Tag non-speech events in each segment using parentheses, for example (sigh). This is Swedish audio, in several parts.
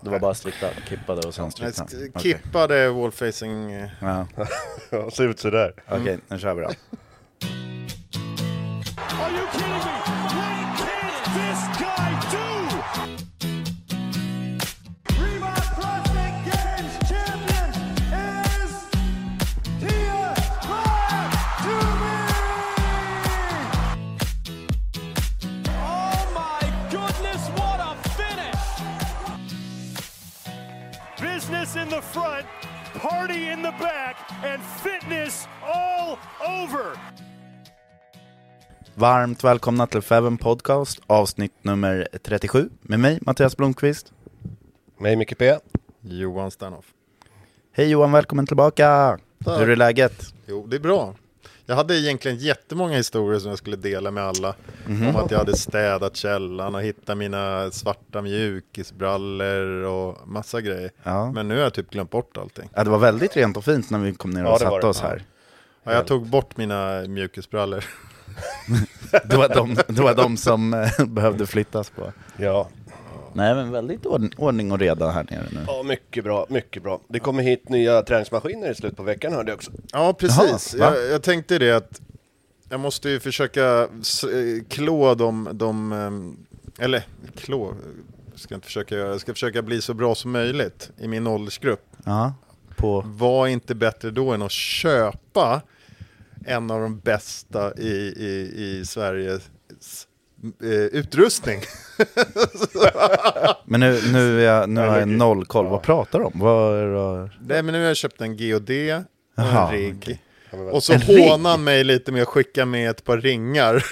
Det var bara strikta, kippade och sen strikta. Kippade wallfacing. eh, Ja. (laughs) Ja, ser ut sådär. Okej, nu kör vi då. Business in the front, party in the back, and fitness all over. Varmt välkomna till Feven Podcast, avsnitt nummer 37 med mig, Mattias Blomqvist. Mig Micke P. Johan Stanhoff. Hej Johan, välkommen tillbaka! Tack. Hur är läget? Jo, det är bra. Jag hade egentligen jättemånga historier som jag skulle dela med alla. Om att jag hade städat källaren och hittat mina svarta mjukisbrallor och massa grejer. Ja. Men nu har jag typ glömt bort allting. Ja, det var väldigt rent och fint när vi kom ner och Ja, satte det. oss här. Ja, jag tog bort mina mjukisbrallor. (laughs) Det var de, det var de (laughs) som eh, behövde flyttas på. Ja. Nej men väldigt ord- ordning och reda här nere nu. ja, mycket bra, mycket bra. Det kommer hit nya träningsmaskiner i slutet på veckan hörde jag också. Ja, precis. Jaha, jag, jag tänkte det att jag måste ju försöka eh, klå de, de ehm, eller klå, ska jag inte försöka göra, jag ska försöka bli så bra som möjligt i min åldersgrupp. Ja, på... Var inte bättre då än att köpa en av de bästa i, i, i Sveriges eh, utrustning. Men nu, nu, är jag, nu har jag noll koll, vad pratar de om? Vad är det... Nej, men nu har jag köpt en GOD och en rigg. okej. Och så hånar han mig lite med att skicka med ett par ringar.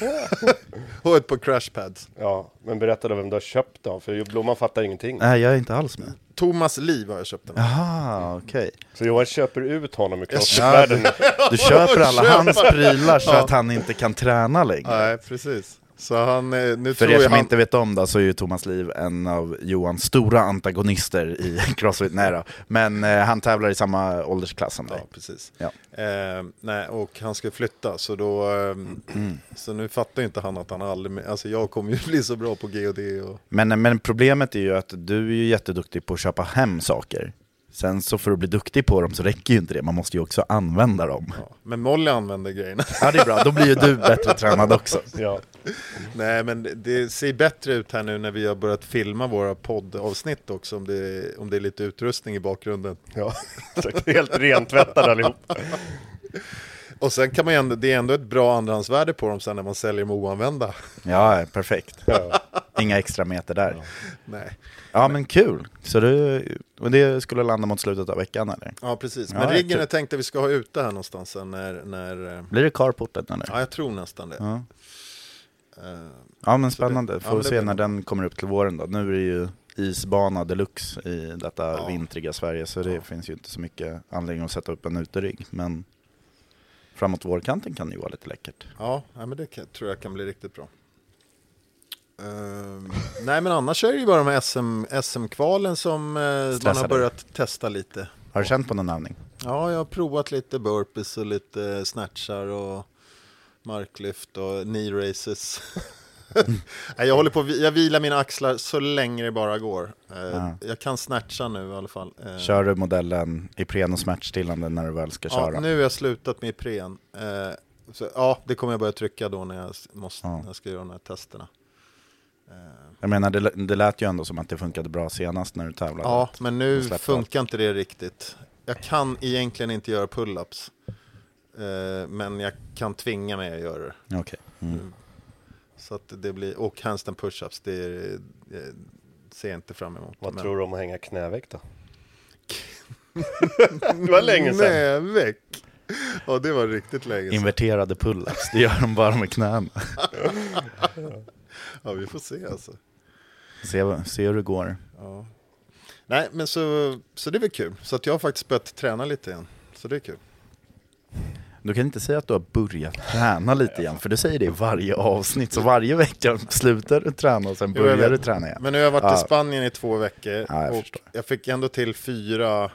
(laughs) och ett par crashpads. Ja, men berätta då vem du har köpt då, för Blomman fattar ingenting. Nej, jag är inte alls med. Thomas Liv har jag köpt den. Jaha, okej. Så Johan köper ut honom i crossfit-världen. Du köper (laughs) alla hans prylar så Ja. att han inte kan träna längre. Nej, precis. Så han, eh, nu För tror er som han... inte vet om det så är ju Thomas Liv en av Johans stora antagonister i (laughs) Crossfit. Nej då. Men eh, han tävlar i samma åldersklass som dig. Ja, precis. Ja. Eh, nej, och han ska flytta, så då... Eh, Mm. Så nu fattar inte han att han aldrig... Alltså jag kommer ju (laughs) bli så bra på GOD och... Men, men problemet är ju att du är ju jätteduktig på att köpa hem saker. Sen så för att bli duktig på dem så räcker ju inte det, man måste ju också använda dem. Ja. Men Molly använder grejerna. Ja det är bra, då blir ju du bättre tränad också. Ja. (laughs) nej, men det- ser bättre ut här nu när vi har börjat filma våra poddavsnitt också, om det, om det är lite utrustning i bakgrunden. ja. (laughs) Helt rentvättade allihop. (laughs) Och sen kan man ju ändå, det är ändå ett bra andrahandsvärde på dem sen när man säljer dem oanvända. Ja, perfekt. Ja. Inga extra meter där. Nej. Ja men kul! Så du, och det skulle landa mot slutet av veckan eller? Ja, precis. Ja, Men riggen kul. jag tänkte vi ska ha ute här någonstans sen när... när eh, Blir det carporten eller? ja, jag tror nästan det. Ja. Eh, Ja men spännande, får ja, se när den kommer upp till våren då. Nu är det ju isbana deluxe i detta Ja. vintriga Sverige så det finns ju inte så mycket anledning att sätta upp en uterygg. Men framåt vårkanten kan det ju vara lite läckert. Ja, ja men det kan, tror jag kan bli riktigt bra. Ehm, nej, men annars är det ju bara de här SM, SM-kvalen som eh, man har börjat testa lite. Har du känt på någon övning? Ja, jag har provat lite burpees och lite snatchar och marklyft och knee races. (laughs) Nej, jag håller på, jag vilar mina axlar så länge det bara går. Eh, Ja. Jag kan snatcha nu i alla fall. Eh, Kör du modellen Ipren och smärtstillande när du väl ska köra? Ja, nu har jag slutat med Ipren. Eh, så, ja, det kommer jag börja trycka då när jag, måste, Ja. när jag ska göra de här testerna. Jag menar, det, det lät ju ändå som att det funkade bra senast när du tävlade. ja, men nu funkar inte det riktigt. Jag kan egentligen inte göra pull-ups. Eh, men jag kan tvinga mig att göra det. allt. Okej. Mm. Så att det blir, och handstand push-ups, det, är- det ser jag inte fram emot. Vad Men- tror du om att hänga knäveck då? (laughs) det var länge sedan. Knäveck! Ja, det var riktigt länge sedan. Inverterade pull-ups, det gör de bara med knäna. (laughs) Ja, vi får se alltså. Se, se hur det går. Ja. Nej, men så, så det är väl kul. Så att jag har faktiskt börjat träna lite igen. Så det är kul. Du kan inte säga att du har börjat träna lite igen, för du säger det i varje avsnitt. Så varje vecka slutar du träna och sen börjar du träna igen. Men nu har jag varit Ja. i Spanien i två veckor Ja, jag och förstår. jag fick ändå till fyra...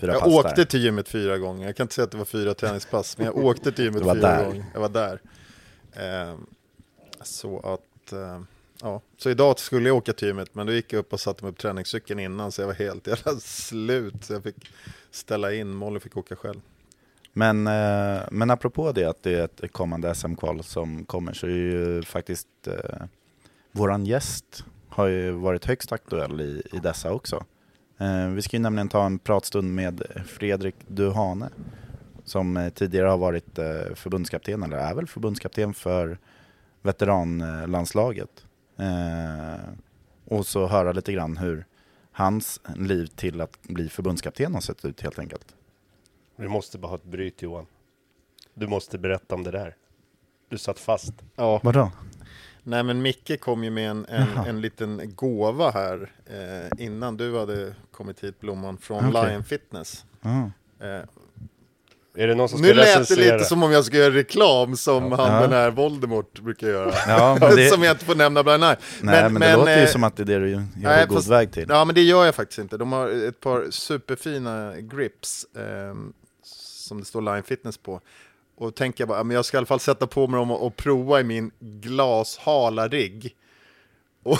Fyra jag pass åkte till gymmet fyra gånger. Jag kan inte säga att det var fyra träningspass, men jag (laughs) åkte till gymmet fyra där. gånger. Jag var där. Ehm, så att... ehm, ja. Så idag skulle jag åka till gymmet, men då gick jag upp och satte mig på träningscykeln innan, så jag var helt jävla slut. Så jag fick ställa in, Molly fick åka själv. Men, eh, men apropå det att det är ett kommande SM-kval som kommer så är ju faktiskt eh, våran gäst har ju varit högst aktuell i, i dessa också. Eh, vi ska ju nämligen ta en pratstund med Fredrik Duhane som eh, tidigare har varit eh, förbundskapten, eller är väl förbundskapten för veteranlandslaget. Eh, och så höra lite grann hur hans liv till att bli förbundskapten har sett ut helt enkelt. Vi måste bara ha ett bryt Johan. Du måste berätta om det där. Du satt fast. Ja. Vadå? Nej men Micke kom ju med en, en, en liten gåva här eh, innan du hade kommit hit Blomman från Okej. Lion Fitness. Ah. Eh, Är det någon som nu ska lät det recensera? lite som om jag ska göra reklam som han Ja. den här Voldemort brukar göra. Ja, men (laughs) det, som jag inte får nämna bland annat. nej, men, det låter ju eh, som att det är det du gör nej, på god fast- väg till. Ja men det gör jag faktiskt inte. De har ett par superfina grips ehm, som det står Lion Fitness på. Och tänker jag bara, men jag ska i alla fall sätta på mig dem och, och prova i min glashala rigg. Och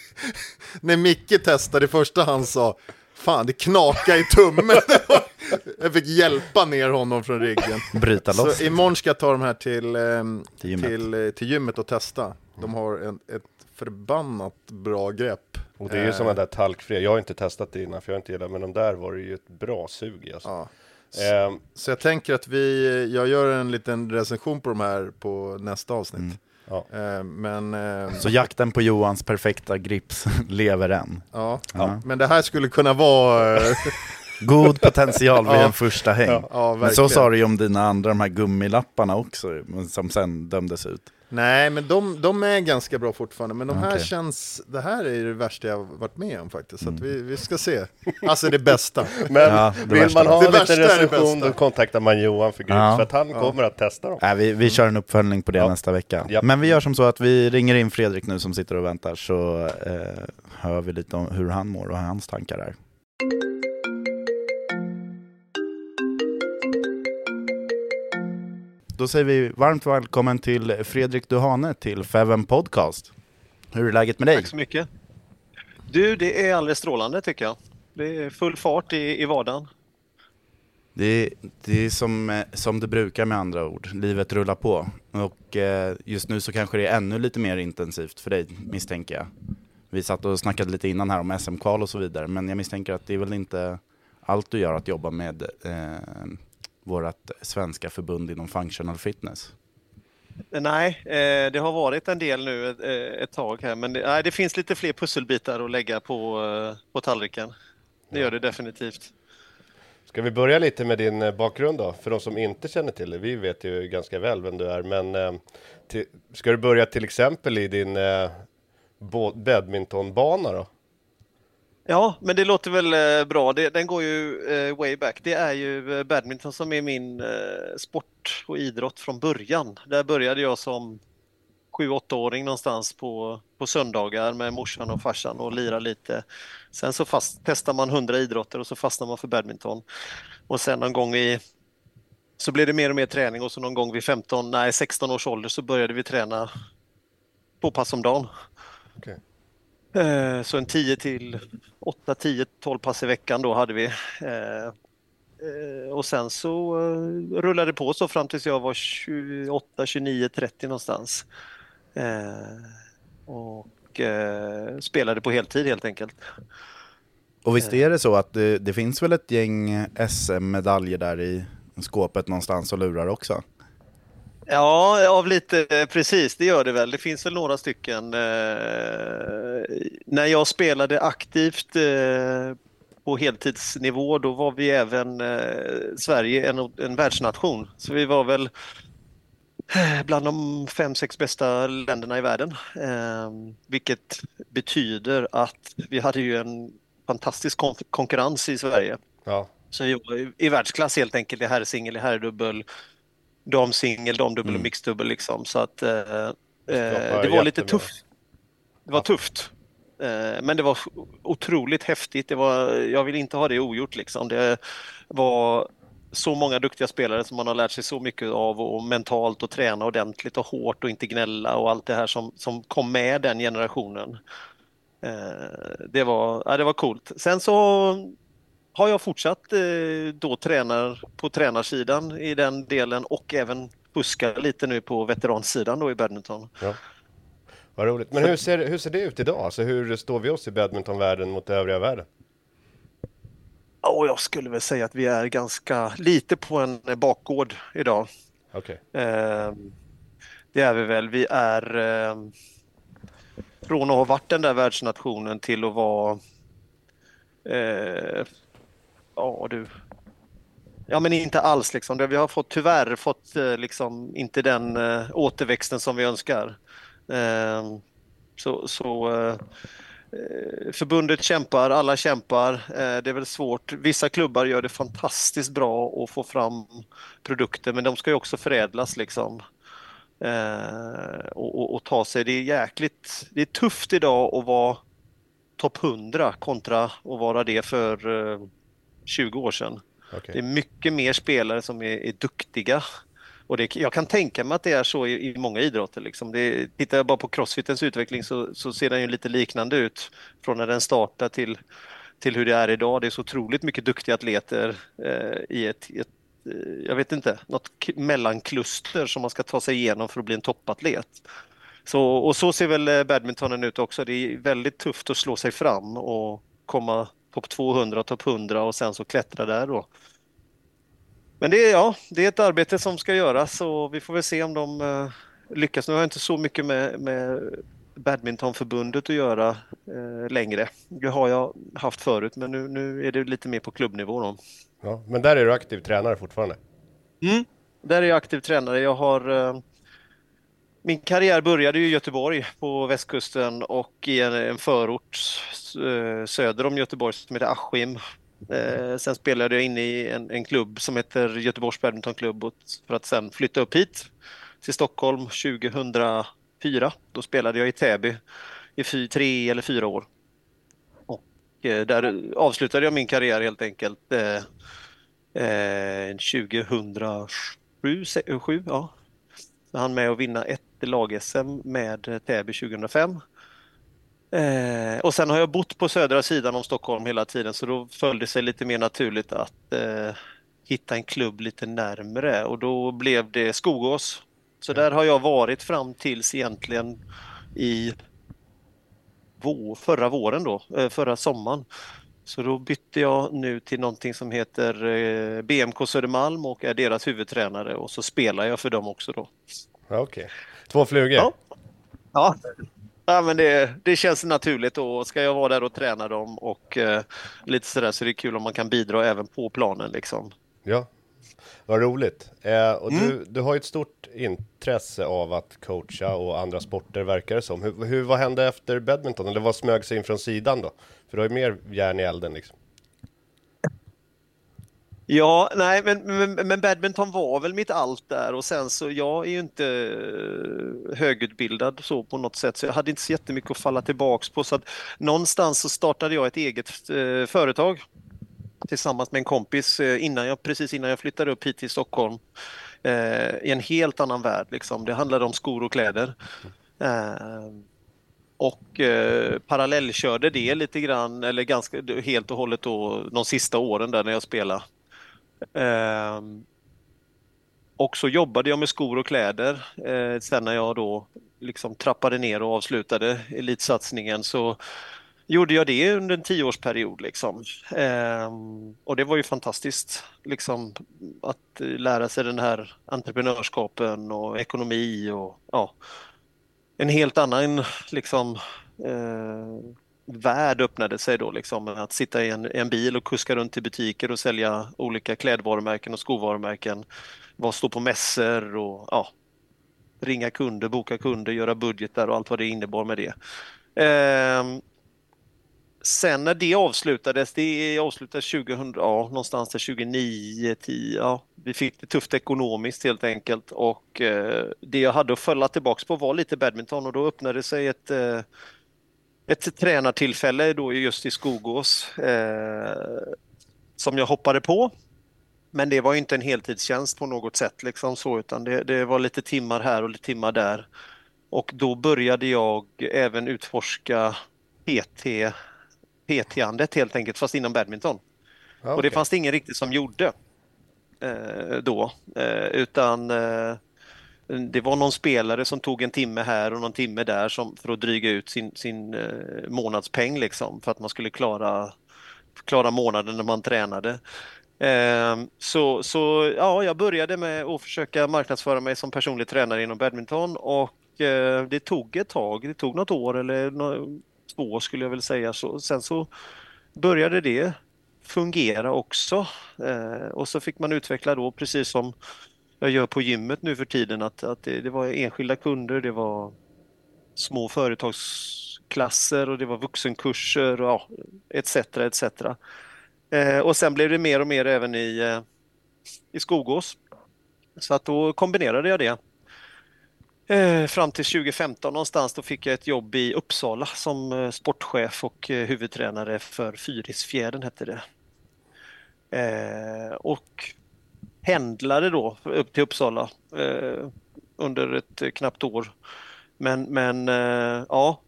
(laughs) när Micke testade det första han sa, fan det knakar i tummen. (laughs) jag fick hjälpa ner honom från riggen. Bryta loss. Så imorgon ska jag ta de här till, ehm, Till gymmet. till, eh, till gymmet och testa. De har en, ett förbannat bra grepp. Och det är ju Eh, sådana där talkfria. Jag har inte testat det innan för jag har inte gillat men de där var det ju ett bra sug i alltså. Ja. Ehm, Så jag tänker att vi, jag gör en liten recension på de här på nästa avsnitt. ja. Eh, men, eh, Så jakten på Johans perfekta grips (laughs) lever än. ja. Ja. men det här skulle kunna vara... eh, (laughs) God potential vid Ja. en första häng. ja, men så sa du ju om dina andra, de här gummilapparna också, som sen dömdes ut. Nej, men de, de är ganska bra fortfarande. Men de här Okej. känns... Det här är det värsta jag varit med om faktiskt. Så att vi, vi ska se. Alltså det bästa. (laughs) Men Ja, det vill värsta man ha Det det recension då kontaktar man Johan för Ja. för att han kommer att testa dem. Nej, vi, vi kör en uppföljning på det Ja. nästa vecka. Ja. Men vi gör som så att vi ringer in Fredrik nu som sitter och väntar, så eh, hör vi lite om hur han mår och hur hans tankar är. Då säger vi varmt välkommen till Fredrik Duhane till Feven Podcast. Hur är läget med dig? Tack så mycket. Du, det är alldeles strålande tycker jag. Det är full fart i, i vardagen. Det är, det är som, eh, som det brukar med andra ord, livet rullar på. Och eh, just nu så kanske det är ännu lite mer intensivt för dig, misstänker jag. Vi satt och snackade lite innan här om SM-kval och så vidare, men jag misstänker att det är väl inte allt du gör att jobba med eh, vårt svenska förbund inom functional fitness. Nej, eh, det har varit en del nu ett, eh, ett tag här, men det, nej, det finns lite fler pusselbitar att lägga på, eh, på tallriken. Det gör det definitivt. Ska vi börja lite med din bakgrund då? För de som inte känner till det, vi vet ju ganska väl vem du är, men till, ska du börja till exempel i din badmintonbana då? Ja, men det låter väl eh, bra. Det, den går ju eh, way back. Det är ju eh, badminton som är min eh, sport och idrott från början. Där började jag som 7-8-åring någonstans på, på söndagar med morsan och farsan och lira lite. Sen så fast, testar man 100 idrotter och så fastnar man för badminton. Och sen någon gång i så blev det mer och mer träning och så någon gång vid 15, nej 16 års ålder så började vi träna två pass om dagen. Okay. Eh, Så en 10 till 8, 10, 12 pass i veckan då hade vi. Eh, eh Och sen så eh, rullade det på så fram tills jag var 28, 29, 30 någonstans. Eh, och spelade på heltid helt enkelt. Och visst är det så att det, det finns väl ett gäng SM-medaljer där i skåpet någonstans och lurar också? Ja, av lite, precis, det gör det väl. Det finns väl några stycken. Eh, när jag spelade aktivt eh, på heltidsnivå, då var vi även eh, Sverige en, en världsnation. Så vi var väl bland de fem, sex bästa länderna i världen. Vilket betyder att vi hade ju en fantastisk kon- konkurrens i Sverige. Ja, Så i, i världsklass helt enkelt i herrsingel, i herrdubbel, damsingel, damdubbel och mixdubbel liksom. Så att eh, eh, det var lite tufft. Det var tufft. Eh, men det var otroligt häftigt. Det var, jag vill inte ha det ogjort liksom. Det var så många duktiga spelare som man har lärt sig så mycket av och mentalt och träna ordentligt och hårt och inte gnälla och allt det här som, som kom med den generationen. Eh, det var, ja, det var coolt. Sen så har jag fortsatt eh, då tränar på tränarsidan i den delen och även fuska lite nu på veteransidan då i badminton. ja. Vad roligt. Men hur ser, hur ser det ut idag? Alltså hur står vi oss i badmintonvärlden mot övriga världen? Och jag skulle väl säga att vi är ganska lite på en bakgård idag. Okej. Eh, det är vi väl. Vi är eh, från att ha varit den där världsnationen till att vara eh, ja du Ja men inte alls liksom. Vi har fått tyvärr fått eh, liksom inte den eh, återväxten som vi önskar. Eh, så så eh, förbundet kämpar, alla kämpar. Eh, det är väl svårt. Vissa klubbar gör det fantastiskt bra att få fram produkter men de ska ju också förädlas liksom. Eh, och, och, och ta sig. Det är jäkligt. Det är tufft idag att vara topp 100 kontra att vara det för 20 år sedan. Okej. Det är mycket mer spelare som är, är duktiga. Och det, jag kan tänka mig att det är så i, i många idrotter. Liksom. Det, tittar jag bara på crossfitens utveckling så, så ser den ju lite liknande ut från när den startade till, till hur det är idag. Det är så otroligt mycket duktiga atleter eh, i ett, ett eh, jag vet inte, något mellankluster som man ska ta sig igenom för att bli en toppatlet. Så, och så ser väl eh, badmintonen ut också. Det är väldigt tufft att slå sig fram och komma topp 200, topp 100 och sen så klättra där då. Men det är, ja, det är ett arbete som ska göras och vi får väl se om de eh, lyckas. Nu har jag inte så mycket med, med badmintonförbundet att göra eh, längre. Det har jag haft förut men nu, nu är det lite mer på klubbnivå då. Ja, men där är du aktiv tränare fortfarande? Där är jag aktiv tränare. Jag har eh, min karriär började ju i Göteborg på västkusten och i en, en förort söder om Göteborg som heter Askim. Eh, sen spelade jag inne i en, en klubb som heter Göteborgs badmintonklubb för att sen flytta upp hit till Stockholm 2004. Då spelade jag i Täby i fy, tre eller fyra år. Och eh, där avslutade jag min karriär helt enkelt eh, eh, 2007, se- sju, ja. Jag hann med att vinna ett lag-SM med Täby 2005. Eh, och sen har jag bott på södra sidan om Stockholm hela tiden så då följde det sig lite mer naturligt att eh, hitta en klubb lite närmre och då blev det Skogås. Så där har jag varit fram tills egentligen i vå, förra våren då, eh, förra sommaren. Så då bytte jag nu till någonting som heter eh, BMK Södermalm och är deras huvudtränare och så spelar jag för dem också då. Okej. Okay. Två flugor? Ja. Ja, ja men det, det känns naturligt och ska jag vara där och träna dem och eh, lite sådär så är det kul om man kan bidra även på planen liksom. Ja, vad roligt. Eh, och Mm. du, du har ju ett stort intresse av att coacha och andra sporter verkar det som. Hur, hur, vad hände efter badminton? Eller vad smög sig in från sidan då? För du har ju mer järn i elden liksom. Ja, nej, men, men, men badminton var väl mitt allt där och sen så jag är ju inte eh, högutbildad så på något sätt så jag hade inte så jättemycket att falla tillbaks på så att någonstans så startade jag ett eget eh, företag tillsammans med en kompis eh, innan jag, precis innan jag flyttade upp hit till Stockholm eh, i en helt annan värld liksom. Det handlade om skor och kläder. Eh, och eh, parallellkörde det lite grann eller ganska helt och hållet då de sista åren där när jag spelade. Eh, och så jobbade jag med skor och kläder. Eh, sen när jag då liksom trappade ner och avslutade elitsatsningen så gjorde jag det under en tioårsperiod. Liksom. Eh, och det var ju fantastiskt liksom, att eh, lära sig den här entreprenörskapen och ekonomi och ja, en helt annan liksom, eh, värld öppnade sig då. Liksom, att sitta i en, en, bil och kuska runt i butiker och sälja olika klädvarumärken och skovarumärken. Vara stå på mässor och ja, ringa kunder, boka kunder, göra budgetar och allt vad det innebar med det. Eh, sen när det avslutades, det avslutades 2000, ja, någonstans där 2009, 10, ja, vi fick det tufft ekonomiskt helt enkelt och eh, det jag hade att följa tillbaks på var lite badminton och då öppnade sig ett eh, ett tränartillfälle då just i Skogås eh, som jag hoppade på. Men det var inte en heltidstjänst på något sätt liksom så utan det, det var lite timmar här och lite timmar där. Och då började jag även utforska PT PT-andet helt enkelt, fast inom badminton. Okay. Och det fanns det ingen riktigt som gjorde eh, då, eh, utan eh, det var någon spelare som tog en timme här och någon timme där som, för att dryga ut sin, sin eh, månadspeng liksom, för att man skulle klara, klara månaden när man tränade. Ehm, så, så ja, jag började med att försöka marknadsföra mig som personlig tränare inom badminton och eh, det tog ett tag, det tog något år eller två skulle jag väl säga. Så, sen så började det fungera också eh, och så fick man utveckla då precis som jag gör på gymmet nu för tiden att, att det, det var enskilda kunder, det var små företagsklasser och det var vuxenkurser och ja, etc. etc. Eh, och sen blev det mer och mer även i, eh, i Skogås. Så att då kombinerade jag det Eh, fram till 2015 någonstans då fick jag ett jobb i Uppsala som eh, sportchef och eh, huvudtränare för Fyrisfjädern hette det. Eh, och pendlade då upp till Uppsala under ett knappt år. Men, men ja,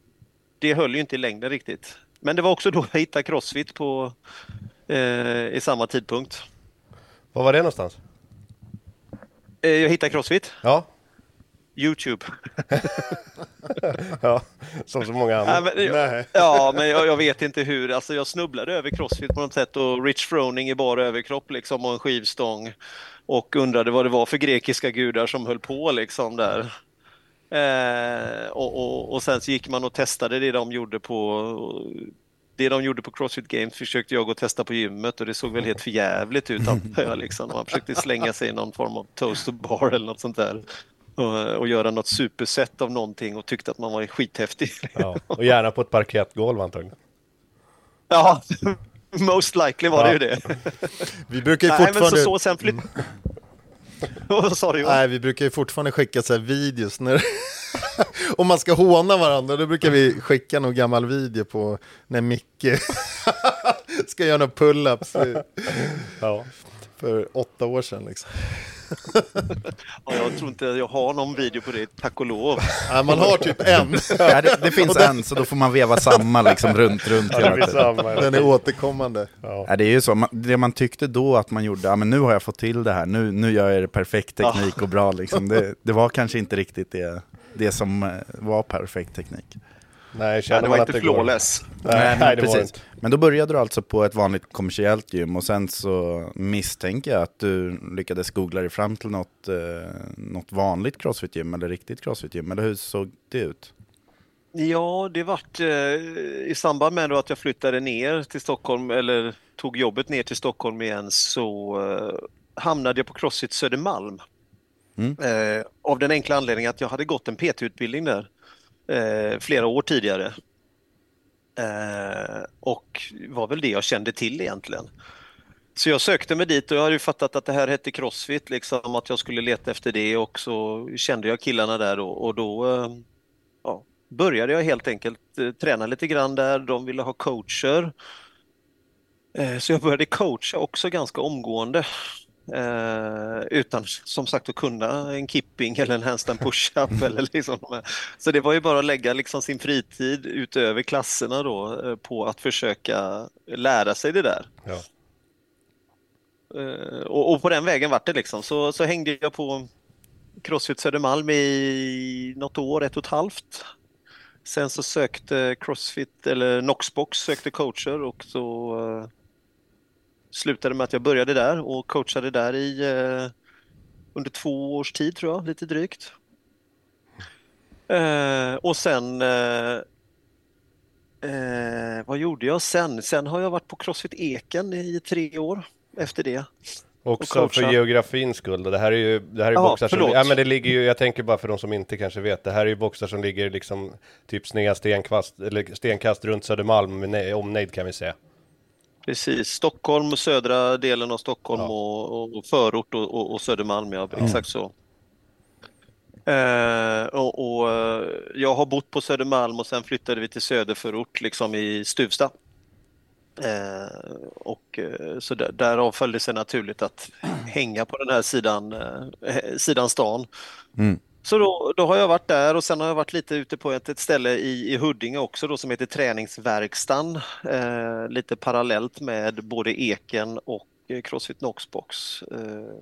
det höll ju inte i längden riktigt. Men det var också då jag hittade Crossfit på, i samma tidpunkt. Var var det någonstans? jag hittade Crossfit? Ja. Youtube. (laughs) ja, som så många andra. Nej, men, jag, ja, men jag, jag, vet inte hur. Alltså, jag snubblade över crossfit på något sätt och Rich Froning i bara överkropp liksom och en skivstång. Och undrade vad det var för grekiska gudar som höll på liksom där. Eh, och, och, och, sen så gick man och testade det de gjorde på det de gjorde på Crossfit Games försökte jag gå och testa på gymmet och det såg väl helt förjävligt ut antar jag. Liksom. Man försökte slänga sig i någon form av toaster bar eller något sånt där och, och göra något supersätt av någonting och tyckte att man var skithäftig. Ja, och gärna på ett parkettgolv antagligen. Ja, (laughs) most likely var det ju det. Vi brukar ju fortfarande... Nej, men så, så sen flytt... (laughs) Vad sa du? Nej, vi brukar ju fortfarande skicka så videos när... (laughs) Om man ska håna varandra, då brukar vi skicka någon gammal video på när Micke ska göra några pull-ups. Ja. För åtta år sedan liksom. (laughs) ja, jag tror inte jag har någon video på det, tack och lov. Ja, man har typ en. (laughs) Ja, det, det finns en, så då får man veva samma liksom runt, runt ja, hela tiden. Den är återkommande. Ja. ja. det är ju så, det man tyckte då att man gjorde, ja men nu har jag fått till det här, nu, nu gör jag det perfekt teknik och bra liksom. Det, det var kanske inte riktigt det, det som eh, var perfekt teknik. Nej, känner Nej, det var inte flawless. Nej, Nej, det precis. Inte. Men då började du alltså på ett vanligt kommersiellt gym och sen så misstänker jag att du lyckades googla dig fram till något, eh, något vanligt crossfit-gym eller riktigt crossfit-gym, eller hur såg det ut? Ja, det vart eh, i samband med att jag flyttade ner till Stockholm eller tog jobbet ner till Stockholm igen så eh, hamnade jag på Crossfit Södermalm. Mm. Eh, av den enkla anledningen att jag hade gått en PT-utbildning där eh, flera år tidigare. Eh, och var väl det jag kände till egentligen. Så jag sökte mig dit och jag hade ju fattat att det här hette Crossfit, liksom att jag skulle leta efter det och så kände jag killarna där och, och då eh, ja, började jag helt enkelt eh, träna lite grann där. De ville ha coacher. Eh, Så jag började coacha också ganska omgående. Eh, utan som sagt att kunna en kipping eller en handstand push-up. eller liksom, så det var ju bara att lägga liksom sin fritid utöver klasserna då eh, på att försöka lära sig det där. Ja. Eh, och, och på den vägen vart det liksom. Så, så hängde jag på Crossfit Södermalm i något år, ett och ett halvt. Sen så sökte Crossfit, eller Noxbox sökte coacher och så eh, slutade med att jag började där och coachade där i eh, under två års tid tror jag, lite drygt. Eh, och sen eh, eh, vad gjorde jag sen? Sen har jag varit på Crossfit Eken i tre år efter det. Också Och för geografins skull. Det här är ju det här är Jaha, boxar som, förlåt. ja, men det ligger ju, jag tänker bara för de som inte kanske vet, det här är ju boxar som ligger liksom typ sneda stenkast, eller stenkast runt Södermalm med ne- omnejd kan vi säga. Precis, Stockholm, södra delen av Stockholm Ja. och, och förort och, och, och Södermalm, ja, exakt så. Eh, och, och eh, jag har bott på Södermalm och sen flyttade vi till söderförort, liksom i Stuvsta. Eh, och eh, så där, därav följde sig naturligt att hänga på den här sidan, eh, sidan stan. Så då, då har jag varit där och sen har jag varit lite ute på ett, ett ställe i, i Huddinge också då som heter Träningsverkstan. Eh, lite parallellt med både Eken och eh, Crossfit Noxbox. Eh,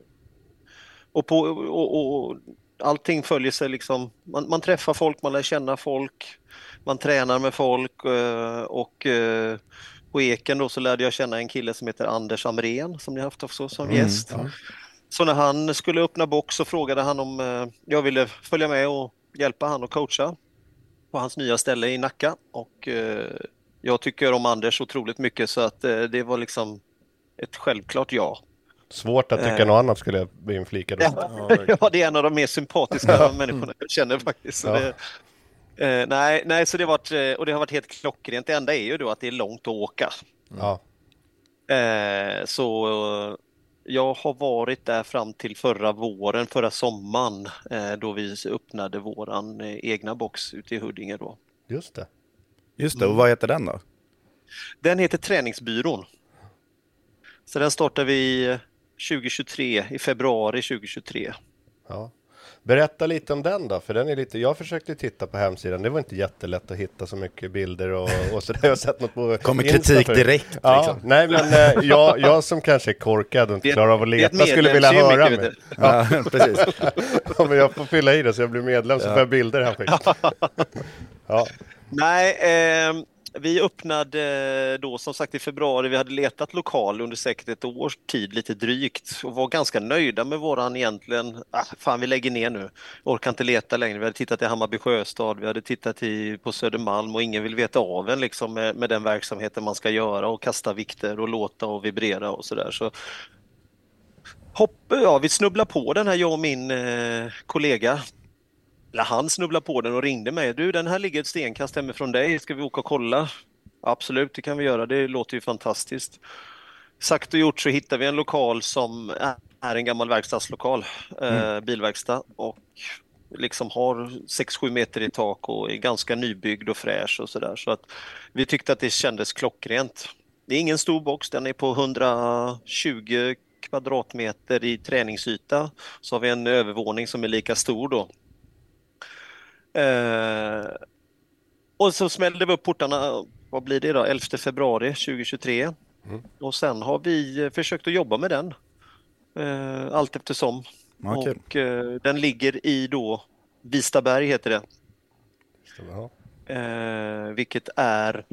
och, på, och, och allting följer sig liksom, man, man träffar folk, man lär känna folk, man tränar med folk eh, och eh, på Eken då så lärde jag känna en kille som heter Anders Amrén som ni haft också som gäst. Så när han skulle öppna box så frågade han om eh, jag ville följa med och hjälpa han och coacha på hans nya ställe i Nacka. Och eh, jag tycker om Anders otroligt mycket så att eh, det var liksom ett självklart ja. Svårt att tycka Eh. något annat skulle jag inflika då. Ja, (laughs) ja, det är en av de mer sympatiska människorna jag känner faktiskt. Så Ja. det, eh, nej, nej, så det har varit, och det har varit helt klockrent. Det enda är ju då att det är långt att åka. Ja. Eh, så jag har varit där fram till förra våren, förra sommaren, eh, då vi öppnade våran eh, egna box ute i Huddinge då. Just det. Just det, och vad heter den då? Den heter Träningsbyrån. Så den startar vi eh, 2023, i februari 2023. Ja. Berätta lite om den då, för den är lite, jag försökte titta på hemsidan, det var inte jättelätt att hitta så mycket bilder och, och sådär. Jag har sett något på (laughs) Kommer Insta kritik direkt, Ja, liksom. nej men eh, jag, jag som kanske är korkad och inte klarar av att leta skulle vilja höra mig. vet (laughs) Ja, precis. (laughs) Ja, men jag får fylla i det så jag blir medlem så får jag bilder hemskickat. Ja, Nej, eh, vi öppnade eh, då som sagt i februari. Vi hade letat lokal under säkert ett års tid, lite drygt, och var ganska nöjda med våran egentligen. Ah, fan, vi lägger ner nu. Orkar inte leta längre. Vi hade tittat i Hammarby sjöstad, vi hade tittat i, på Södermalm och ingen vill veta av en liksom med, med den verksamheten man ska göra och kasta vikter och låta och vibrera och sådär. Så hopp, ja, vi snubblar på den här, jag och min eh, kollega eller han snubblade på den och ringde mig. Du, den här ligger ett stenkast hemifrån dig. Ska vi åka och kolla? Absolut, det kan vi göra. Det låter ju fantastiskt. Sagt och gjort så hittar vi en lokal som är en gammal verkstadslokal, eh, bilverkstad och liksom har 6-7 meter i tak och är ganska nybyggd och fräsch och sådär. Så att vi tyckte att det kändes klockrent. Det är ingen stor box, den är på 120 kvadratmeter i träningsyta. Så har vi en övervåning som är lika stor då. Eh, och så smällde vi upp portarna, vad blir det då, 11 februari 2023. Och sen har vi eh, försökt att jobba med den eh, allt eftersom. Kul. och eh, den ligger i då Vistaberg heter det. Eh, vilket är,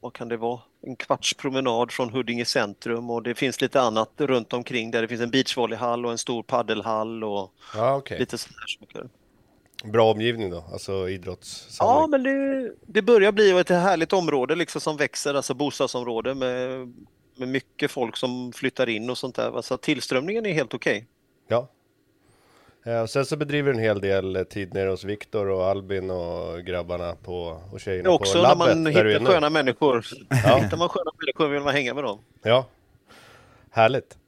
vad kan det vara, en kvarts promenad från Huddinge centrum och det finns lite annat runt omkring där det finns en beachvolleyhall och en stor paddelhall och ja okej. lite sådär saker. Bra omgivning då, alltså Ja, idrottssamling. men det, det börjar bli ett härligt område liksom som växer, alltså bostadsområde med, med mycket folk som flyttar in och sånt där. Så att tillströmningen är helt okej. Ja. Eh, och sen så bedriver en hel del tid nere hos Viktor och Albin och grabbarna på, och tjejerna Också på när labbet man där du är hittar sköna människor. Hittar man sköna människor vill man hänga med dem. Ja. Härligt.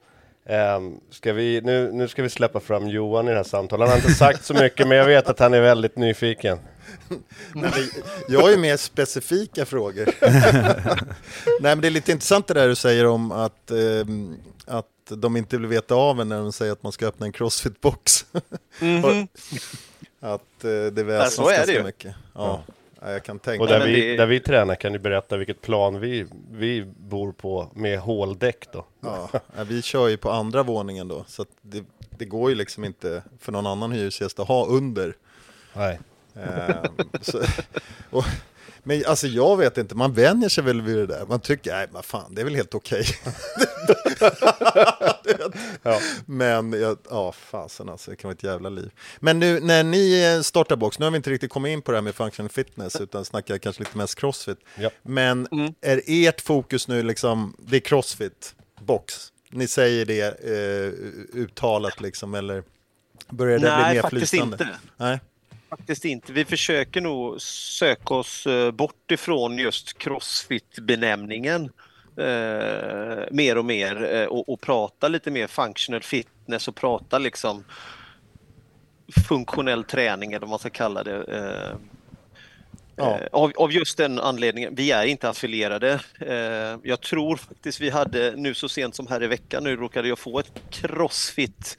Um, ska vi, nu, nu ska vi släppa fram Johan i det här samtalet. Han har inte sagt så mycket, men jag vet att han är väldigt nyfiken. Nej, (laughs) jag har ju mer specifika frågor. (laughs) Nej, men det är lite intressant det där du säger om att, eh, att de inte vill veta av en när de säger att man ska öppna en crossfit-box. (laughs) Mm -hmm. att eh, det väsnas ja, ganska mycket. Ja. ja. Jag kan tänka Och där, vi, där vi tränar kan du berätta vilket plan vi, vi bor på med håldäck då? Ja, vi kör ju på andra våningen då, så det, det går ju liksom inte för någon annan hyresgäst att ha under. Nej. Ehm, så, (laughs) och, men alltså jag vet inte, man vänjer sig väl vid det där. Man tycker, nej men fan, det är väl helt okej. (laughs) ja. Men, ja, ja fasen alltså, det kan vara ett jävla liv. Men nu när ni startar box, nu har vi inte riktigt kommit in på det här med function fitness, utan snackar kanske lite mest crossfit. Ja. Men mm. är ert fokus nu liksom, det är crossfit, box? Ni säger det eh, uttalat liksom, eller börjar det nej, bli mer flytande? Nej, faktiskt inte. Nej. Faktiskt inte. Vi försöker nog söka oss eh, bort ifrån just crossfit-benämningen eh, mer och mer eh, och, och, prata lite mer functional fitness och prata liksom funktionell träning eller vad man ska kalla det. Eh, ja. Eh, av, av, just den anledningen, vi är inte affilierade. Jag tror faktiskt vi hade nu så sent som här i veckan, nu råkade jag få ett crossfit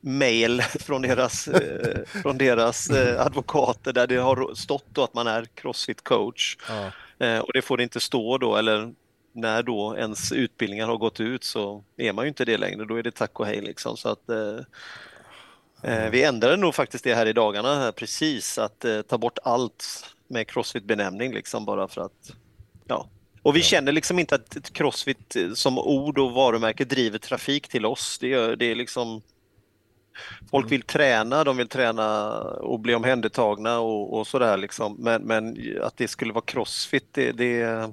mail från deras, eh, från deras eh, advokater där det har stått då att man är crossfit coach. Ja. Eh, och det får det inte stå då, eller när då ens utbildningar har gått ut så är man ju inte det längre, då är det tack och hej liksom. Så att, eh, vi ändrade nog faktiskt det här i dagarna här precis, att ta bort allt med crossfit-benämning liksom bara för att, ja. Och vi känner liksom inte att crossfit som ord och varumärke driver trafik till oss. Det är, det är liksom Folk mm. vill träna, de vill träna och bli omhändertagna och, och sådär liksom. Men, men att det skulle vara crossfit, det, det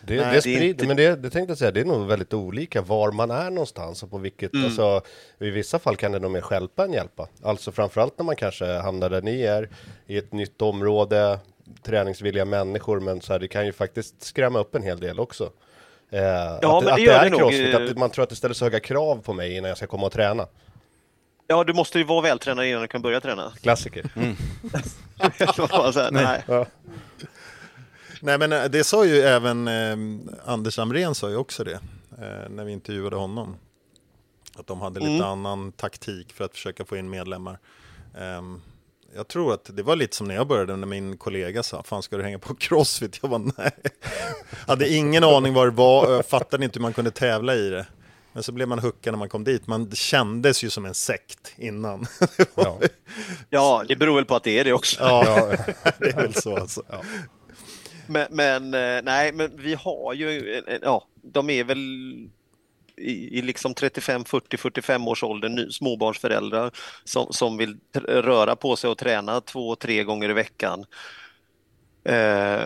det, Nej, det sprider, inte... men det, det tänkte jag säga, det är nog väldigt olika var man är någonstans och på vilket, mm. alltså i vissa fall kan det nog mer hjälpa än hjälpa. Alltså framförallt när man kanske hamnar där ni är, i ett nytt område, träningsvilliga människor, men så här, det kan ju faktiskt skrämma upp en hel del också. Eh, ja, att, men att det, det är crossfit, nog... att man tror att det ställer så höga krav på mig innan jag ska komma och träna. Ja, du måste ju vara vältränad innan du kan börja träna. Klassiker. Mm. (laughs) här, nej. Ja. nej, men eh, det sa ju även eh, Anders Amrén sa ju också det eh, när vi intervjuade honom. Att de hade lite mm. annan taktik för att försöka få in medlemmar. Eh, jag tror att det var lite som när jag började när min kollega sa, fan ska du hänga på crossfit? Jag var nej. (laughs) hade ingen aning vad det var, fattade inte hur man kunde tävla i det. Men så blev man hookad när man kom dit. Man kändes ju som en sekt innan. (laughs) ja. ja, det beror väl på att det är det också. Ja, (laughs) det är väl så alltså. Ja. Men, men, eh, nej, men vi har ju, ja, de är väl i, i liksom 35, 40, 45 års ålder, småbarnsföräldrar som, som vill röra på sig och träna två, tre gånger i veckan. Eh,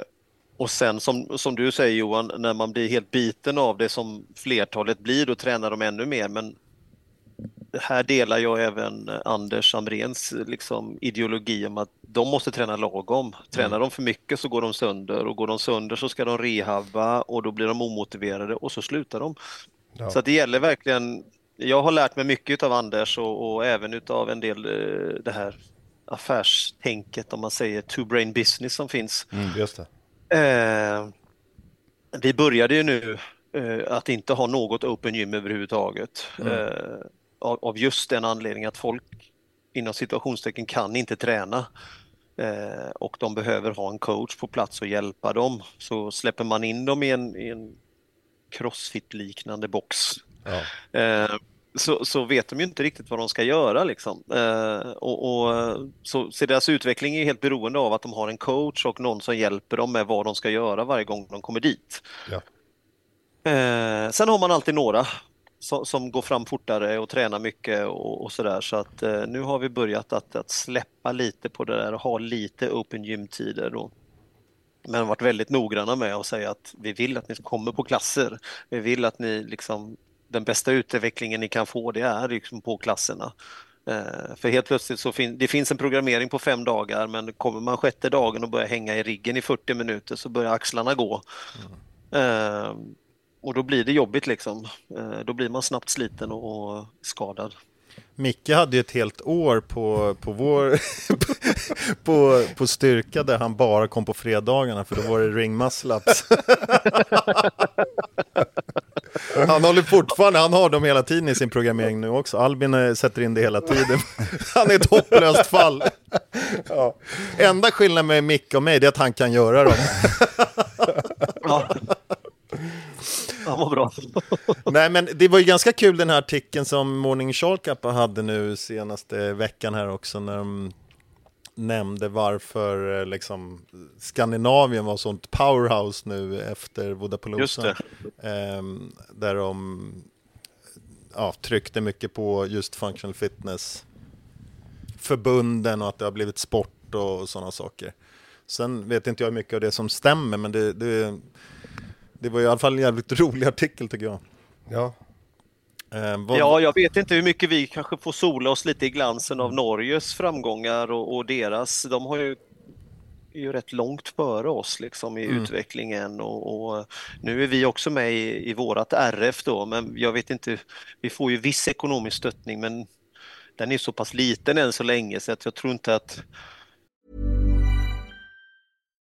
och sen som, som du säger Johan, när man blir helt biten av det som flertalet blir, då tränar de ännu mer. Men här delar jag även Anders Amrens liksom, ideologi om att de måste träna lagom. Tränar mm. de för mycket så går de sönder och går de sönder så ska de rehabba och då blir de omotiverade och så slutar de. Ja. Så det gäller verkligen, jag har lärt mig mycket av Anders och, och även utav en del eh, det här affärstänket om man säger two brain business som finns. Mm. Eh, vi började ju nu eh, att inte ha något open gym överhuvudtaget. Mm. Eh, av, av, just den anledningen att folk inom situationstecken kan inte träna. Eh, och de behöver ha en coach på plats och hjälpa dem. Så släpper man in dem i en, i en crossfit-liknande box. Ja. Så, så vet de ju inte riktigt vad de ska göra. Liksom. Eh, och, och, så, så deras utveckling är helt beroende av att de har en coach och någon som hjälper dem med vad de ska göra varje gång de kommer dit. Ja. Eh, sen har man alltid några som, som, går fram fortare och tränar mycket och, och sådär. Så att eh, nu har vi börjat att, att, släppa lite på det där och ha lite open gym-tider. Då. Men varit väldigt noggranna med att säga att vi vill att ni kommer på klasser. Vi vill att ni liksom den bästa utvecklingen ni kan få det är liksom på klasserna. Eh, för helt plötsligt så fin det finns en programmering på fem dagar men kommer man sjätte dagen och börjar hänga i riggen i 40 minuter så börjar axlarna gå. Mm. Eh, och då blir det jobbigt liksom. Eh, då blir man snabbt sliten och skadad. Micke hade ju ett helt år på, på, vår, (laughs) på, på styrka där han bara kom på fredagarna för då var det ring muscle-ups. (laughs) Han håller fortfarande, han har dem hela tiden i sin programmering nu också. Albin eh, sätter in det hela tiden. (laughs) Han är ett hopplöst fall. Ja. Enda skillnaden med Micke och mig är att han kan göra dem. Ja. Han var bra. Nej, men det var ju ganska kul den här artikeln som Morning Shark hade nu senaste veckan här också när de nämnde varför eh, liksom, Skandinavien var sånt powerhouse nu efter Vodapalooza. Ehm, där de ja, tryckte mycket på just functional fitness förbunden och att det har blivit sport och sådana saker. Sen vet inte jag hur mycket av det som stämmer, men det, det, det var i alla fall en jävligt (laughs) rolig artikel tycker jag. Ja. Ehm, vad- Ja, jag vet inte hur mycket vi kanske får sola oss lite i glansen av Norges framgångar och, och deras. De har ju är ju rätt långt före oss liksom i Mm. utvecklingen och, och nu är vi också med i, i vårat RF då, men jag vet inte, vi får ju viss ekonomisk stöttning men den är så pass liten än så länge så att jag tror inte att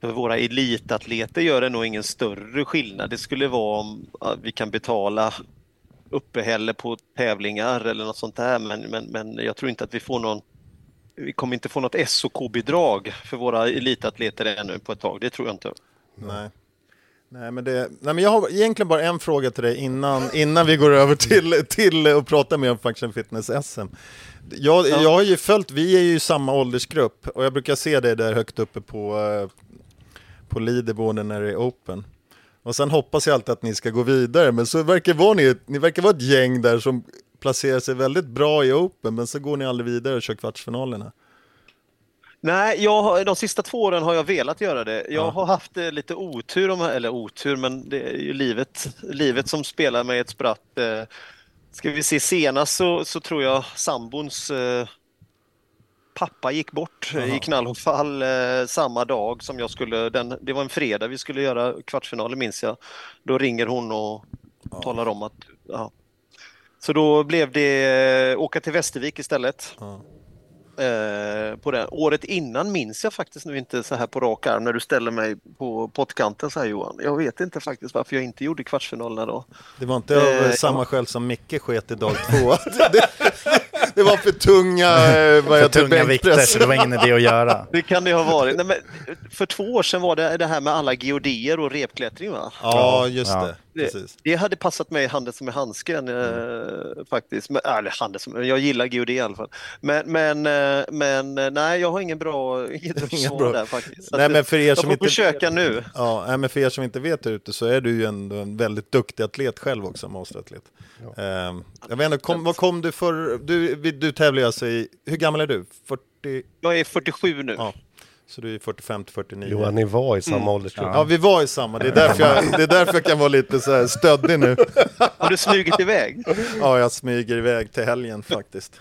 Våra elitatleter gör det nog ingen större skillnad. Det skulle vara om vi kan betala uppehälle på tävlingar eller något sånt där men, men, men jag tror inte att vi får någon vi kommer inte få något SOK-bidrag för våra elitatleter ännu på ett tag, det tror jag inte. Nej. Nej, men det, nej, men jag har egentligen bara en fråga till dig innan, innan vi går över till, till att prata mer om Function Fitness SM. Jag, jag har ju följt, vi är ju samma åldersgrupp och jag brukar se dig där högt uppe på, eh, på leaderboarden när det är open. Och sen hoppas jag alltid att ni ska gå vidare, men så verkar vara ni, ni verkar vara ett gäng där som placerar sig väldigt bra i open, men så går ni aldrig vidare och kör kvartsfinalerna. Nej, jag, har- de sista två åren har jag velat göra det. Jag Ja. har haft eh, lite otur, om, eller otur, men det är ju livet, livet som spelar mig ett spratt. Eh, Ska vi se, senast så, så tror jag sambons eh, pappa gick bort eh, i knallfall eh, samma dag som jag skulle, den, det var en fredag vi skulle göra kvartsfinalen minns jag. Då ringer hon och talar om att, ja. Så då blev det eh, åka till Västervik istället. Ja. Eh, på det. Året innan minns jag faktiskt nu inte så här på rak arm när du ställer mig på pottkanten så här Johan. Jag vet inte faktiskt varför jag inte gjorde kvartsfinalerna då. Det var inte av Eh, samma ja. skäl som Micke sket i dag två. (laughs) det, var för tunga, eh, vad (laughs) För tunga vikter, så det var ingen idé att göra. (laughs) Det kan det ha varit. Nej, men för två år sedan var det det här med alla geodéer och repklättring va? Ja, just Ja. det. Det, Precis. det hade passat mig handen som i handsken eh, faktiskt. Men, eller handen som, jag gillar geodé i alla fall. Men, men, eh, men eh, nej, jag har ingen bra, inget (laughs) bra. där faktiskt. Nej, men för er jag som får inte- försöka nu. Ja, nej, men för er som inte vet där ute så är du ju ändå en väldigt duktig atlet själv också, masteratlet. Ehm, jag vet inte, kom, vad kom du för, du, du tävlar ju alltså i, hur gammal är du? 40, Jag är 47 nu. ja, så du är 45 till 49. Johan, ni var i samma Mm. åldersgrupp. Ja, vi var i samma, det är därför jag, det är därför jag kan vara lite så här stöddig nu. (laughs) Har du smugit iväg? Ja, jag smyger iväg till helgen faktiskt.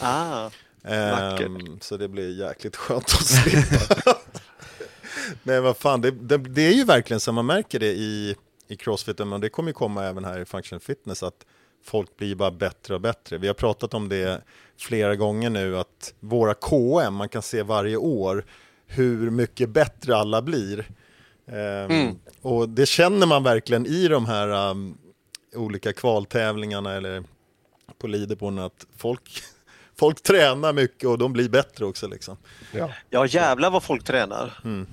Ah, Ehm, så det blir jäkligt skönt att slippa. (laughs) Nej, vad fan, det, det, det är ju verkligen så man märker det i, i Crossfit, men det kommer ju komma även här i Function Fitness, att folk blir bara bättre och bättre. Vi har pratat om det flera gånger nu, att våra KM, man kan se varje år hur mycket bättre alla blir. Ehm, Och det känner man verkligen i de här um, olika kvaltävlingarna eller på Liderborn att folk, folk tränar mycket och de blir bättre också liksom. Ja. Ja, jävlar vad folk tränar. (laughs)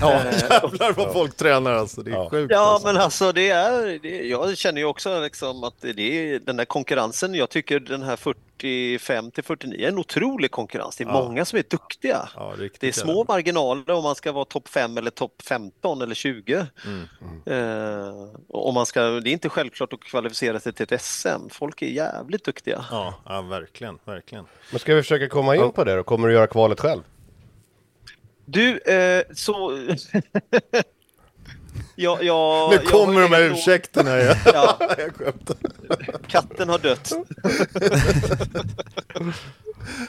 Ja, jävlar vad folk tränar alltså, det är Ja. sjukt Ja, alltså. men alltså det är, det, jag känner ju också liksom att det är den där konkurrensen, jag tycker den här 45 till 49 är en otrolig konkurrens. Det är många som är duktiga. Ja, Det är små marginaler om man ska vara topp 5 eller topp 15 eller 20. Mm. Eh, och om man ska, det är inte självklart att kvalificera sig till ett SM. Folk är jävligt duktiga. Ja, ja, verkligen, verkligen. Men ska vi försöka komma in på det då? Kommer du göra kvalet själv? Du, eh, så... (laughs) ja, ja, Nu jag kommer var de här ursäkterna igen. Ja, (laughs) Jag skämtar. katten har dött.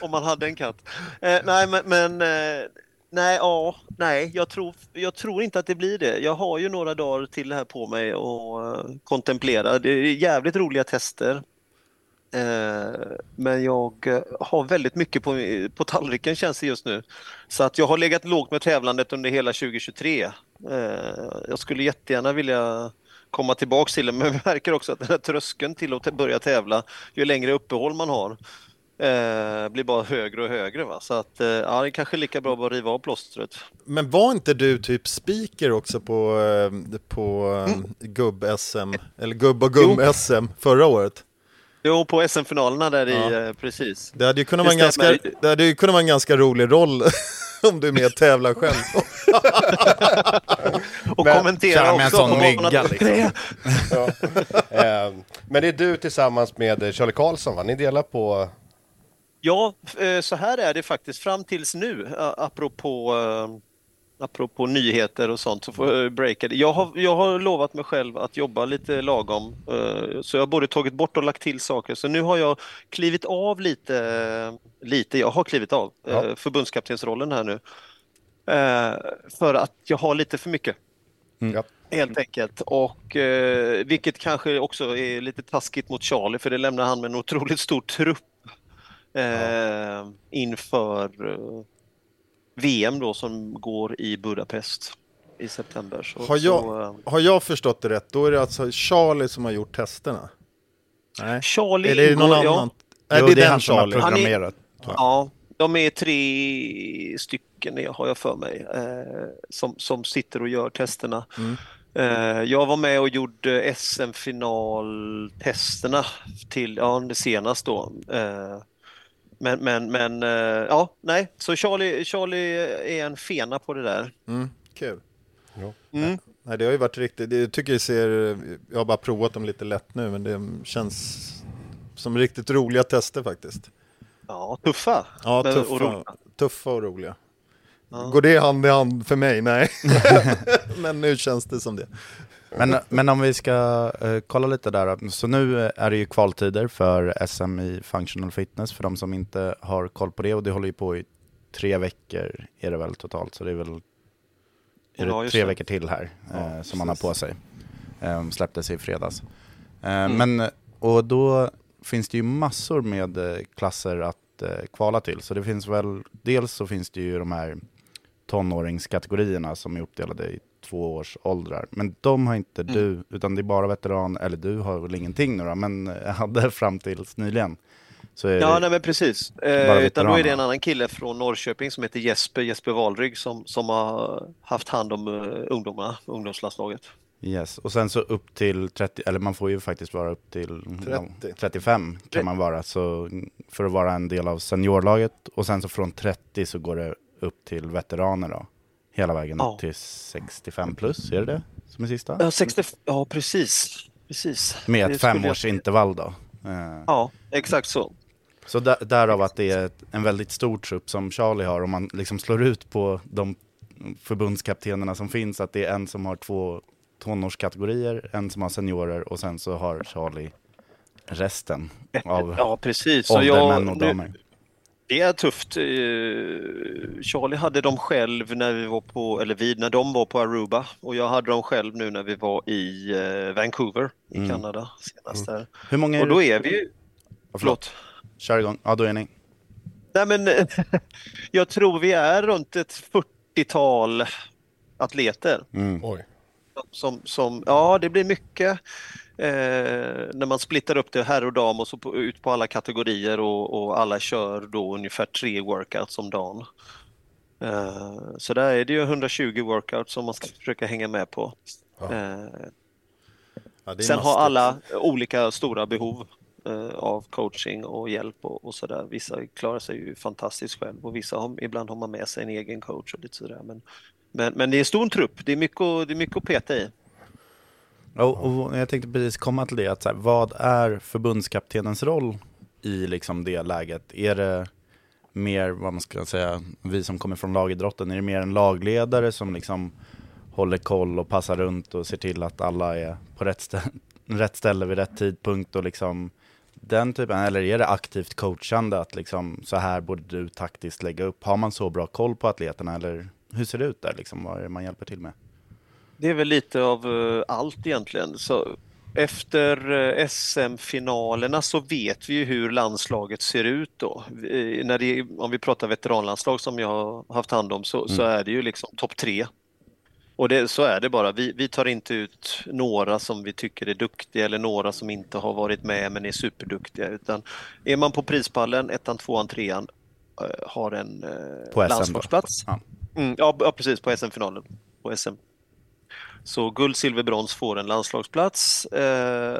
(laughs) Om man hade en katt. Eh, nej, men, men eh, nej, ja, nej, jag tror, jag tror inte att det blir det. Jag har ju några dagar till här på mig och eh, kontemplera. Det är jävligt roliga tester. Eh, men jag eh, har väldigt mycket på, på tallriken känns det just nu. Så att jag har legat lågt med tävlandet under hela 2023. Eh, jag skulle jättegärna vilja komma tillbaks till det, men (laughs) vi märker också att den här tröskeln till att börja tävla, ju längre uppehåll man har, blir bara högre och högre. Va? Så att ja, det är kanske lika bra att riva av plåstret. Men var inte du typ speaker också på, på eh, gubb-SM, eller gubb och gum-SM förra året? Jo, på SM-finalerna där Ja. i, eh, precis. Det hade ju kunnat Det vara en ganska, det hade ju kunnat vara en ganska rolig roll (laughs) om du är med och tävlar själv. (laughs) Och Men- kommentera köra med en också. sån banan. liksom. (laughs) Eh, men det är du tillsammans med eh, Charlie Karlsson va? Ni delar på... Ja, eh, så här är det faktiskt fram tills nu, apropå, apropå nyheter och sånt, så får jag breaka det. Jag har, jag har lovat mig själv att jobba lite lagom, eh, så jag har både tagit bort och lagt till saker. Så nu har jag klivit av lite, lite jag har klivit av eh, Ja. förbundskaptensrollen här nu. Eh, För att jag har lite för mycket. Ja. Helt enkelt. Och eh, vilket kanske också är lite taskigt mot Charlie för det lämnar han med en otroligt stor trupp eh, inför eh, VM då som går i Budapest i september. Så, Har jag, så, eh, har jag förstått det rätt, då är det alltså Charlie som har gjort testerna? Nej. Charlie Eller är det någon ingår- ja, annan? Nej, Jo, det är, det är den han som har Charlie. Han är- programmerat. Ja, de är tre stycken har jag för mig eh, som, som sitter och gör testerna. Mm. Eh, jag var med och gjorde SM-finaltesterna till, ja det senast då. Eh, men, men, men eh, ja, nej, så Charlie, Charlie är en fena på det där. Mm, kul. Mm. Nej, det har ju varit riktigt, det, jag tycker det ser, jag har bara provat dem lite lätt nu, men det känns som riktigt roliga tester faktiskt. Ja, tuffa. Ja, Men- och tuffa, roliga. tuffa och roliga. Ja. Går det hand i hand för mig? Nej. (laughs) men nu känns det som det. Men, men om vi ska eh, kolla lite där, så nu är det ju kvaltider för SM i Functional Fitness för de som inte har koll på det och det håller ju på i tre veckor är det väl totalt, så det är väl är Ja, det tre det. veckor till här eh, som man har på sig. Eh, släpptes i fredags. Eh, Mm. Men, och då finns det ju massor med klasser att kvala till, så det finns väl, dels så finns det ju de här tonåringskategorierna som är uppdelade i två års åldrar. Men de har inte Mm. du, utan det är bara veteran, eller du har väl ingenting nu då, men eh, hade fram tills nyligen. Så är Ja, nej men precis. Eh, utan då är det en annan kille från Norrköping som heter Jesper, Jesper Wahlrygg som, som har haft hand om uh, ungdomarna, ungdomslandslaget. yes. Och sen så upp till 30, eller man får ju faktiskt vara upp till ja, 30. 35 kan man vara, så för att vara en del av seniorlaget. Och sen så från 30 så går det upp till veteraner då. Hela vägen Ja. upp till 65 plus, är det det som är sista? Ja, 60, ja precis. precis. Med ett femårsintervall då. Eh, ja, exakt så. Så där, därav att det är en väldigt stor trupp som Charlie har, om man liksom slår ut på de förbundskaptenerna som finns, att det är en som har två tonårskategorier, en som har seniorer och sen så har Charlie resten av Ja, precis. Ålder, jag, män och nu, damer. Det är tufft. Eh, Charlie hade dem själv när vi var på, eller vi, när de var på Aruba och jag hade dem själv nu när vi var i eh, Vancouver i Mm. Kanada senast där. Hur många är Och då är vi ju, Ja, förlåt. Kör igång. Ja, då är ni. Nej men (laughs) jag tror vi är runt ett 40-tal atleter. Oj. Som, som, ja, det blir mycket eh, när man splittar upp det herr och dam och så på, ut på alla kategorier och, och alla kör då ungefär tre workouts om dagen. Eh, så där är det ju 120 workouts som man ska försöka hänga med på. Eh, Ja, det är Sen har alla olika stora behov eh, av coaching och hjälp och, och sådär. Vissa klarar sig ju fantastiskt själv och vissa har, ibland har man med sig en egen coach och lite sådär. Men, men, men det är en stor trupp, det är mycket, det är mycket att peta i. Och, och jag tänkte precis komma till det, att så här, vad är förbundskaptenens roll i liksom det läget? Är det mer, vad man ska säga, vi som kommer från lagidrotten, är det mer en lagledare som liksom håller koll och passar runt och ser till att alla är på rätt, stä (laughs) rätt ställe vid rätt tidpunkt och liksom den typen, eller är det aktivt coachande att liksom så här borde du taktiskt lägga upp? Har man så bra koll på atleterna eller hur ser det ut där liksom? Vad är det man hjälper till med? Det är väl lite av eh, allt egentligen. Så efter eh, SM-finalerna så vet vi ju hur landslaget ser ut då. När det, om vi pratar veteranlandslag som jag har haft hand om så, så är det ju liksom topp tre. Och det, så är det bara. Vi, vi tar inte ut några som vi tycker är duktiga eller några som inte har varit med men är superduktiga. Utan är man på prispallen, ettan, tvåan, trean, eh, har en På SM landslagsplats. Ja. Mm, ja, precis, på SM-finalen. På SM. Så guld, silver, brons får en landslagsplats eh,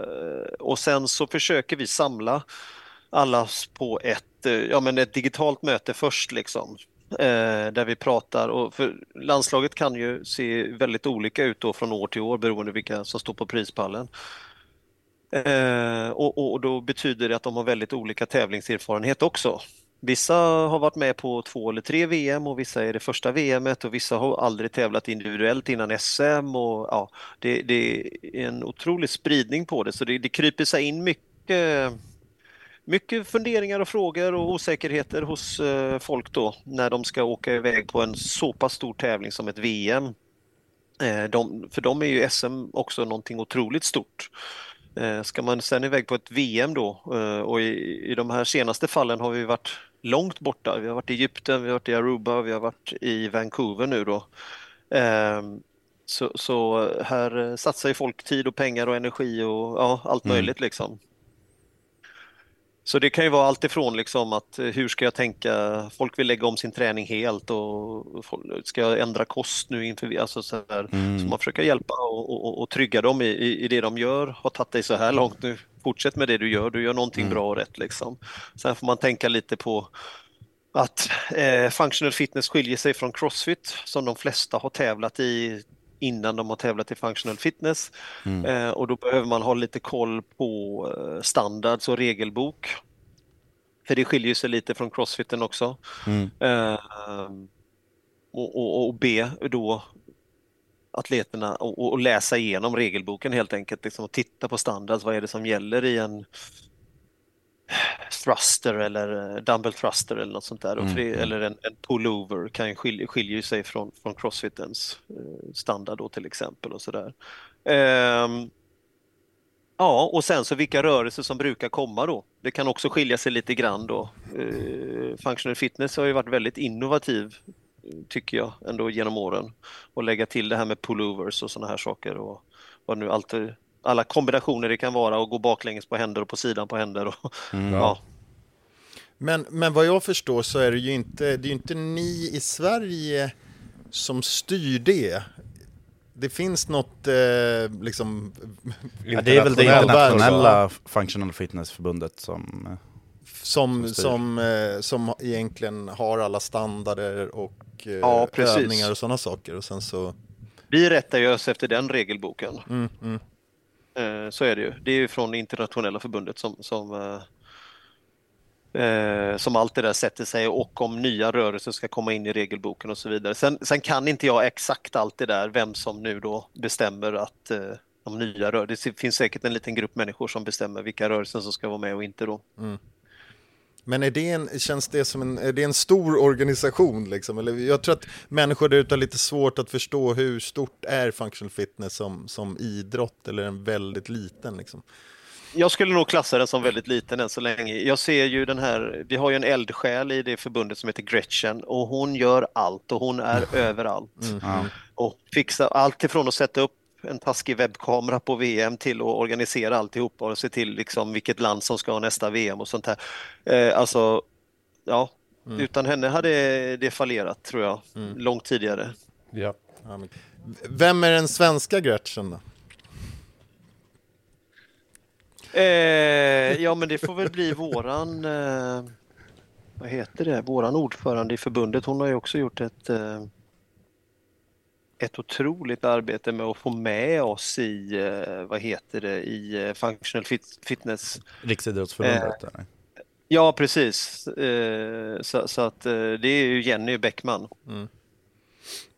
och sen så försöker vi samla alla på ett, eh, ja, men ett digitalt möte först liksom. Eh, där vi pratar och för landslaget kan ju se väldigt olika ut då från år till år beroende vilka som står på prispallen. Eh, och, och, och då betyder det att de har väldigt olika tävlingserfarenhet också. Vissa har varit med på två eller tre VM och vissa är det första VMet och vissa har aldrig tävlat individuellt innan SM och ja, det, det är en otrolig spridning på det så det, det kryper sig in mycket mycket funderingar och frågor och osäkerheter hos eh, folk då när de ska åka iväg på en så pass stor tävling som ett VM. Eh, de, för dem är ju SM också någonting otroligt stort. Eh, ska man sen iväg på ett VM då eh, och i, i de här senaste fallen har vi varit långt borta. Vi har varit i Egypten, vi har varit i Aruba, vi har varit i Vancouver nu då. Eh, så, så här satsar ju folk tid och pengar och energi och ja, allt möjligt liksom. Så det kan ju vara allt ifrån liksom att eh, hur ska jag tänka, folk vill lägga om sin träning helt och ska jag ändra kost nu inför, alltså så, här, så man försöker hjälpa och, och, och trygga dem i, i, det de gör, har tagit dig så här långt nu, fortsätt med det du gör, du gör någonting bra och rätt liksom. Sen får man tänka lite på att eh, functional fitness skiljer sig från crossfit som de flesta har tävlat i innan de har tävlat i functional fitness. Eh, och då behöver man ha lite koll på eh, standards och regelbok. För det skiljer sig lite från crossfiten också. Eh, och, och, och be då atleterna och, och läsa igenom regelboken helt enkelt liksom, och titta på standards. Vad är det som gäller i en thruster eller eh, dumbbell thruster eller något sånt där. För det, eller en, en pullover kan skilja, skiljer sig från, från crossfitens eh, standard då till exempel och sådär. Ehm, ja, och sen så vilka rörelser som brukar komma då. Det kan också skilja sig lite grann då. Eh, functional fitness har ju varit väldigt innovativ tycker jag ändå genom åren och lägga till det här med pullovers och sådana här saker och vad nu allt alla kombinationer det kan vara och gå baklänges på händer och på sidan på händer. Och, ja. Men, men vad jag förstår så är det ju inte, det är inte ni i Sverige som styr det. Det finns något eh, liksom... Ja, det är väl det Internationella functional fitnessförbundet som... eh, Som, styr. som, eh, som egentligen har alla standarder och eh, Ja, övningar och sådana saker. Och sen så... Vi rättar ju oss efter den regelboken. Mm, mm. Eh, Så är det ju. Det är ju från internationella förbundet som, som, eh, eh, som allt det där sätter sig och om nya rörelser ska komma in i regelboken och så vidare. Sen, sen kan inte jag exakt allt det där, vem som nu då bestämmer att eh, de nya rörelser, det finns säkert en liten grupp människor som bestämmer vilka rörelser som ska vara med och inte då. Mm. Men är det en, känns det som en, är det en stor organisation? Liksom? Eller, jag tror att människor där ute har lite svårt att förstå hur stort är functional fitness som, som idrott eller en väldigt liten. Liksom. jag skulle nog klassa den som väldigt liten än så länge. Jag ser ju den här, vi har ju en eldsjäl i det förbundet som heter Gretchen och hon gör allt och hon är överallt. Och fixar allt ifrån att sätta upp en taskig webbkamera på VM till att organisera alltihopa och se till liksom vilket land som ska ha nästa VM och sånt här. Eh, alltså, ja, utan henne hade det fallerat tror jag, långt tidigare. Ja. Vem är den svenska Gretchen då? Eh, ja, men det får väl bli våran, eh, vad heter det, våran ordförande i förbundet. Hon har ju också gjort ett, eh, ett otroligt arbete med att få med oss i, eh, vad heter det, i eh, functional fit, fitness. Riksidrottsförbundet? eller? Ja, precis. Eh, så, så att eh, det är ju Jenny Bäckman.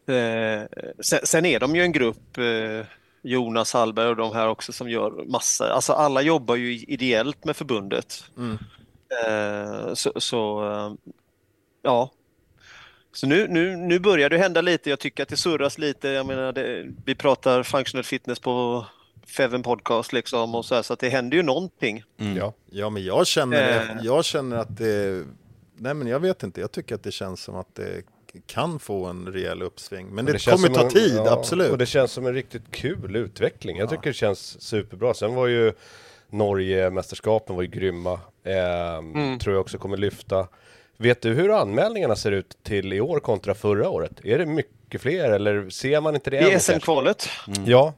Eh, sen, sen är de ju en grupp, eh, Jonas Hallberg och de här också som gör massa, alltså alla jobbar ju ideellt med förbundet. Eh, så, så eh, ja. Så nu, nu, nu börjar det hända lite, jag tycker att det surras lite, jag menar det, vi pratar functional fitness på Feven podcast liksom och så här, så att det händer ju någonting. Ja. Ja, men jag känner, Eh. jag känner att det... Nej, men jag vet inte. Jag tycker att det känns som att det kan få en rejäl uppsving. Men det, känns kommer ta en- tid, ja, absolut. Och det känns som en riktigt kul utveckling. Jag tycker det känns superbra. Sen var ju Norge-mästerskapen var ju grymma. Ehm, Mm. Tror jag också kommer lyfta. Vet du hur anmälningarna ser ut till i år kontra förra året? Är det mycket fler eller ser man inte det? I? SM-kvalet, Ja,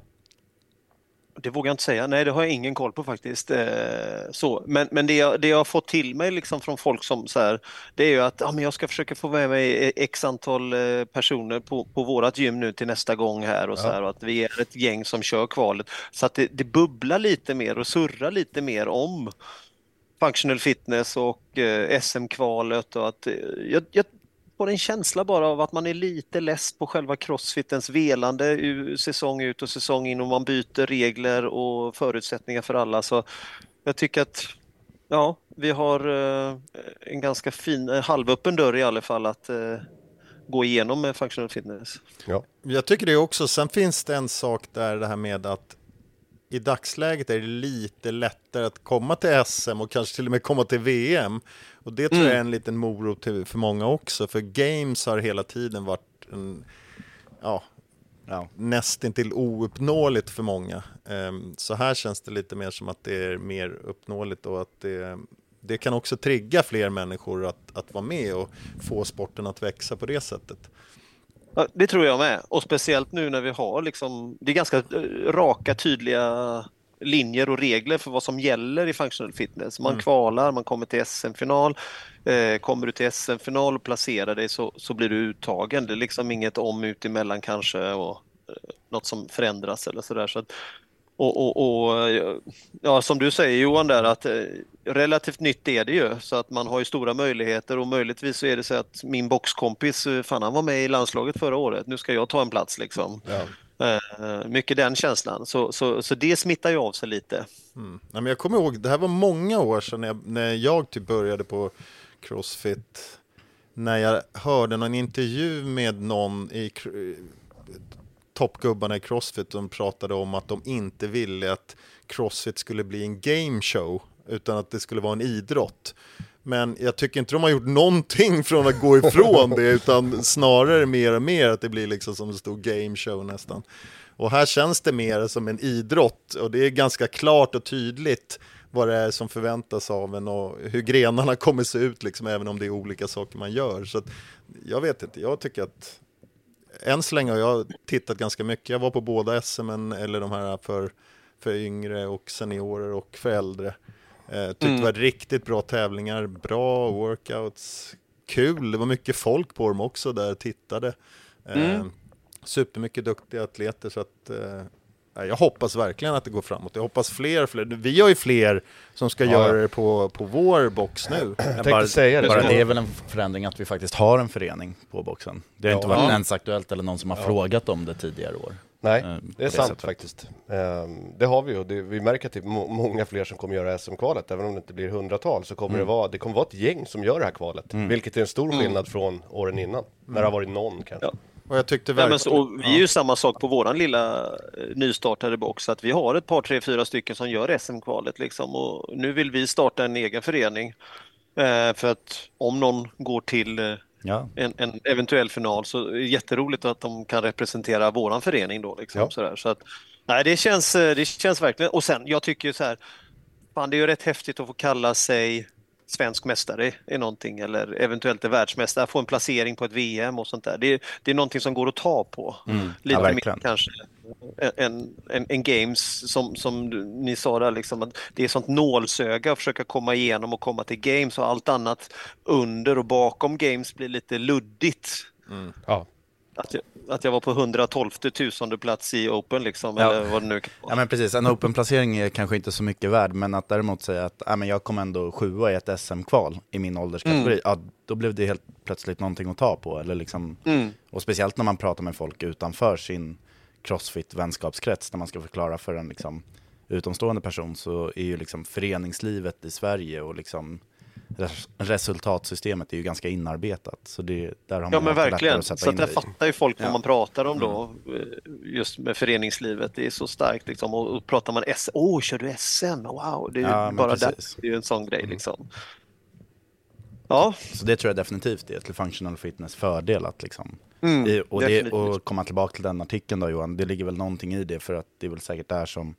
Det vågar jag inte säga. Nej, det har jag ingen koll på faktiskt. Eh, så. Men, men det, jag, det jag har fått till mig liksom från folk som så här, det är ju att ja, men jag ska försöka få med mig x antal eh, personer på, på vårat gym nu till nästa gång här och så här och att vi är ett gäng som kör kvalet. Så att det, det bubblar lite mer och surrar lite mer om functional fitness och eh, SM-kvalet och att eh, jag, jag får en känsla bara av att man är lite less på själva crossfitens velande säsong ut och säsong in och man byter regler och förutsättningar för alla. Så jag tycker att ja, vi har eh, en ganska fin, halvöppen dörr i alla fall att gå igenom med functional fitness. ja. Jag tycker det också. Sen finns det en sak där, det här med att i dagsläget är det lite lättare att komma till SM och kanske till och med komma till VM. Och det tror jag är en liten morot för många också, för Games har hela tiden varit en, ja, Ja. nästintill ouppnåeligt för många. Ehm, Så här känns det lite mer som att det är mer uppnåeligt och att det, det kan också trigga fler människor att, att vara med och få sporten att växa på det sättet. Ja, det tror jag med. Och speciellt nu när vi har liksom, det är ganska eh, raka, tydliga linjer och regler för vad som gäller i functional fitness. Man kvalar, man kommer till SM-final. Eh, kommer du till SM-final och placerar dig så, så blir du uttagen. Det är liksom inget om ut emellan kanske och eh, något som förändras eller sådär. Så att, och, och, och ja, som du säger Johan där att eh, relativt nytt är det ju så att man har ju stora möjligheter och möjligtvis så är det så att min boxkompis, eh, fan han var med i landslaget förra året, nu ska jag ta en plats liksom. Eh, mycket den känslan, så, så, så det smittar ju av sig lite. Men jag kommer ihåg, det här var många år sedan när jag, när jag typ började på Crossfit. När jag hörde någon intervju med någon i cr- toppgubbarna i Crossfit som pratade om att de inte ville att Crossfit skulle bli en game show utan att det skulle vara en idrott. Men jag tycker inte de har gjort någonting (laughs) från att gå ifrån det utan snarare mer och mer att det blir liksom som en stor game show nästan. Och här känns det mer som en idrott och det är ganska klart och tydligt vad det är som förväntas av en och hur grenarna (laughs) kommer se ut liksom, även om det är olika saker man gör. Så att, jag vet inte, jag tycker att än så länge har jag tittat ganska mycket. Jag var på båda SM, eller de här för, för yngre och seniorer och för äldre. Eh, tyckte det var riktigt bra tävlingar, bra workouts, kul. Det var mycket folk på dem också där tittade. Eh, Supermycket duktiga atleter så att eh, jag hoppas verkligen att det går framåt. Jag hoppas fler, fler. Vi har ju fler som ska Ja. göra det på, på vår box nu. Jag bara, säga det. Bara det är väl en förändring att vi faktiskt har en förening på boxen. Det har inte Ja. varit ens aktuellt eller någon som har frågat om det tidigare år. Nej, Eh, det är sant sättet. faktiskt. Ehm, det har vi och det, vi märker att det är må- många fler som kommer göra SM-kvalet. Även om det inte blir hundratal så kommer det vara, det kommer vara ett gäng som gör det här kvalet. Vilket är en stor skillnad från åren innan. När det har varit någon kanske. Ja. Och jag tyckte Ja, verkligen... men så, och vi är ju samma sak på våran lilla eh, nystartade box, att vi har ett par, tre, fyra stycken som gör SM-kvalet liksom och nu vill vi starta en egen förening. Eh, för att om någon går till Ja. en, en eventuell final så jätteroligt att de kan representera våran förening då. Liksom, Ja. sådär. Så att, nej, det känns, eh, det känns verkligen, och sen jag tycker så här, fan, det är ju rätt häftigt att få kalla sig svensk mästare i någonting eller eventuellt är världsmästare, få en placering på ett VM och sånt där. Det, är- det är någonting som går att ta på. Mm. Lite Ja, mer kanske en, en, en games som, som ni sa där, liksom, att det är sånt nålsöga att försöka komma igenom och komma till games och allt annat under och bakom games blir lite luddigt. Ja. Att jag, att jag var på 112 tusende plats i Open liksom, Ja. eller vad det nu kan vara. Ja men precis, en open-placering är kanske inte så mycket värd, men att däremot säga att ja, men jag kom ändå sjua i ett SM-kval i min ålderskategori, ja, då blev det helt plötsligt någonting att ta på. Eller liksom, Mm. Och speciellt när man pratar med folk utanför sin crossfit-vänskapskrets, när man ska förklara för en liksom, utomstående person, så är ju liksom föreningslivet i Sverige och liksom res- resultatsystemet är ju ganska inarbetat. Så det, där har man Ja men verkligen, att sätta så att in där det fattar ju folk vad Ja. man pratar om då, eh, just med föreningslivet. Det är så starkt liksom. Och, och pratar man SM, åh kör du SM? Wow, det är ju Ja, bara där, det är ju en sån grej liksom. Ja, Så det tror jag definitivt är till functional fitness fördel att liksom Mm, i, och, det, och komma tillbaka till den artikeln då Johan, det ligger väl någonting i det för att det är väl säkert där som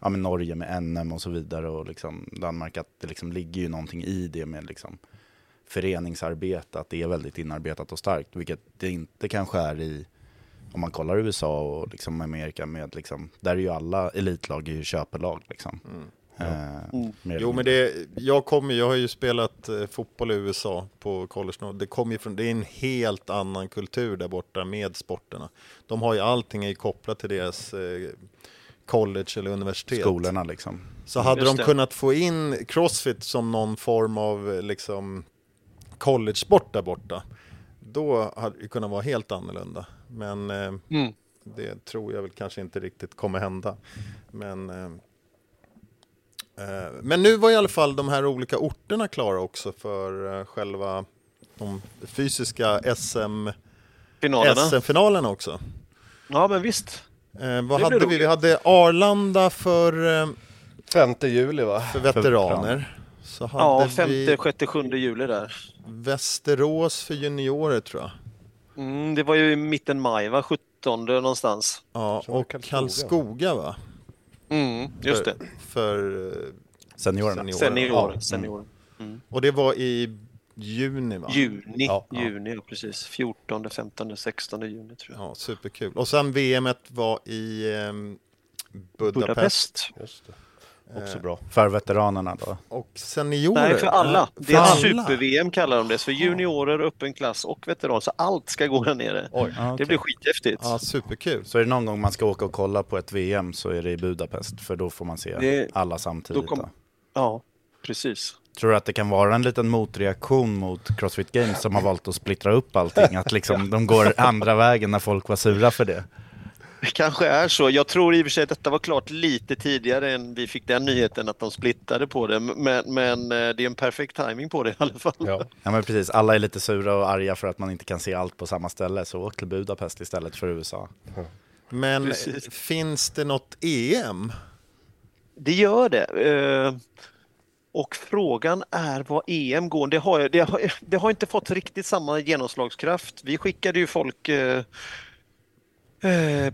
ja, men Norge med NM och så vidare och liksom Danmark att det liksom ligger ju någonting i det med liksom föreningsarbete, att det är väldigt inarbetat och starkt, vilket det inte kanske är i om man kollar USA och liksom Amerika med liksom, där är ju alla elitlag är ju köpelag liksom. Eh, mer eller Jo, men det, jag, kommer, jag har ju spelat eh, fotboll i USA på college. Det, kommer ju från, det är en helt annan kultur där borta med sporterna. De har ju allting är kopplat till deras eh, college eller universitet. skolorna liksom. Så hade Just de det. kunnat få in crossfit som någon form av eh, liksom, college-sport där borta, då hade det kunnat vara helt annorlunda. Men eh, Mm. det tror jag väl kanske inte riktigt kommer hända. Men, eh, eh, men nu var i alla fall de här olika orterna klara också för eh, själva de fysiska SM, finalerna. SM-finalerna också. Ja men visst. Eh, vad blir hade vi? roligt. Vi hade Arlanda för, eh, 5 juli va? för veteraner. Så hade Ja, vi... femte, sjätte, sjunde juli där. Västerås för juniorer tror jag. Mm, det var ju i mitten maj, va? 17 någonstans. Ja, det och. Karlskoga va? Mm, just det. För eh, Seniorerna. seniorer. Senior. Ja. senior. Och det var i juni va? Juni, Ja, juni, ja precis. 14, 15, 16 juni tror jag. Ja, superkul. Och sen VM var i ehm, Budapest. Budapest. Också bra. För veteranerna då. Och seniorer. Nej, för alla. Nej, Det är super-VM kallar de det. För juniorer, öppen klass och veteran. Så allt ska gå där nere. Oj. Det okej. blir skithäftigt. Ja, superkul. Så är det någon gång man ska åka och kolla på ett VM så är det i Budapest, för då får man se Det- alla samtidigt. då kom- då. Ja, precis. Tror du att det kan vara en liten motreaktion mot Crossfit Games som har valt att splittra upp allting? Att liksom de går andra vägen när folk var sura för det? Det kanske är så. Jag tror i och för sig att detta var klart lite tidigare än vi fick den nyheten att de splittade på det. Men, men eh, det är en perfekt timing på det i alla fall. Ja. Ja men precis, alla är lite sura och arga för att man inte kan se allt på samma ställe, så åk till Budapest istället för USA. Men Precis. finns det något EM? Det gör det. Eh, Och frågan är vad EM går. Det har, det, har, det har inte fått riktigt samma genomslagskraft. Vi skickade ju folk eh,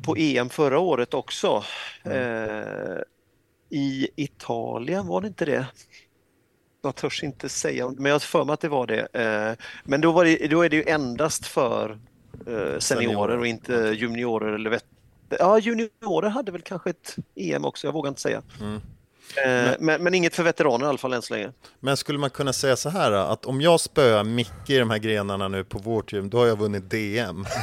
på EM förra året också. Eh, I Italien, var det inte det? Jag törs inte säga, men jag har för mig att det var det. Eh, men då, var det, då är det ju endast för eh, seniorer och inte juniorer eller vet, Ja, juniorer hade väl kanske ett EM också, jag vågar inte säga. Eh, men, men inget för veteraner i alla fall än så länge. Men skulle man kunna säga så här att om jag spöar Micke i de här grenarna nu på vårt gym, då har jag vunnit DM. (laughs)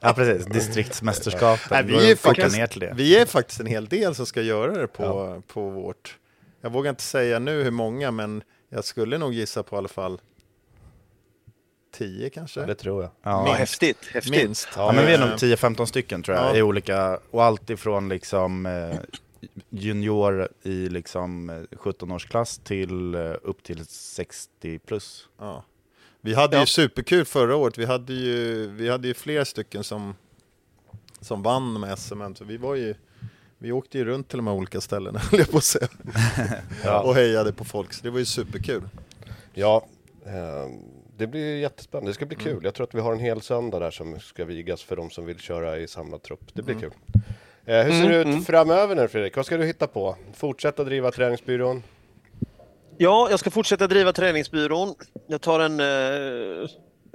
Ja precis, distriktsmästerskapen. Nej, vi, är faktiskt, vi är faktiskt en hel del som ska göra det på, på vårt. Jag vågar inte säga nu hur många, men jag skulle nog gissa på i alla fall 10 kanske. Det tror jag. Ja, Ja. häftigt, häftigt. Minst. Ja, men vi är Eh, nog 10-15 stycken tror jag, Ja. i olika, och allt ifrån liksom eh, junior i liksom eh, 17-årsklass till eh, upp till 60 plus. Ja. Vi hade Ja. ju superkul förra året. Vi hade ju, vi hade ju flera stycken som, som vann med SM. Så vi var ju, vi åkte ju runt till de här olika ställena, (laughs) höll jag på att säga. (laughs) Ja. Och hejade på folk, så det var ju superkul. Ja, eh, det blir jättespännande. Det ska bli Mm. kul. Jag tror att vi har en hel söndag där som ska vigas för de som vill köra i samlad trupp. Det Mm. blir kul. Eh, hur ser det ut framöver nu Fredrik? Vad ska du hitta på? Fortsätta driva träningsbyrån? Ja, jag ska fortsätta driva träningsbyrån. Jag tar en eh,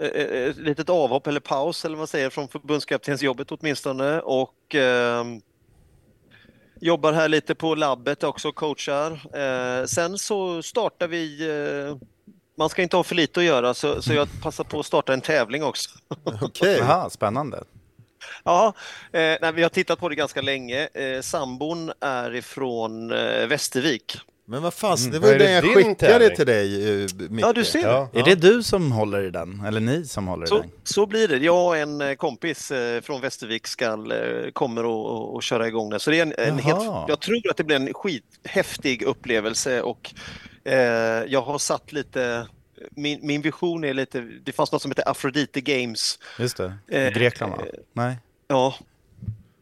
eh, ett litet avhopp eller paus eller vad man säger från förbundskaptensjobbet åtminstone och eh, jobbar här lite på labbet också, coachar. Eh, sen så startar vi eh, man ska inte ha för lite att göra så, så jag passar på att starta en tävling också. Okej. (laughs) Jaha, spännande. Ja, eh, nej, vi har tittat på det ganska länge. Eh, sambon är ifrån eh, Västervik. Men vad fan, det Vad var ju är det den jag skickade tävling? till dig, eh, Micke. Ja, du ser. Ja. Är det du som håller i den? Eller ni som håller i Så, den? så blir det. Jag och en eh, kompis eh, från Västervik ska, eh, kommer och, och, och köra igång det. Så det är en, en helt, jag tror att det blir en skithäftig upplevelse och eh, jag har satt lite min, min vision är lite, det fanns något som heter Aphrodite Games. Just det. Eh, Grekland va? Nej? Ja,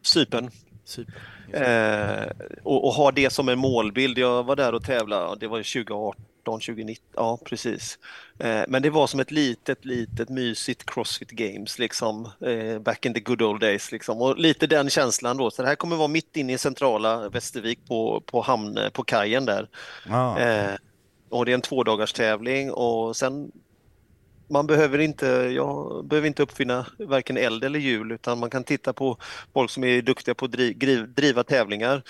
Cypern. Cypern. Eh, och, och ha det som en målbild. Jag var där och tävlade, det var 2018, 2019, ja precis. Eh, men det var som ett litet, litet mysigt Crossfit Games liksom, eh, back in the good old days liksom. Och lite den känslan då. Så det här kommer vara mitt inne i centrala Västervik på, på hamn, på kajen där. Ja. Eh, och det är en tvådagars tävling och sen man behöver inte, jag behöver inte uppfinna varken eld eller hjul utan man kan titta på folk som är duktiga på att dri, gri- driva tävlingar.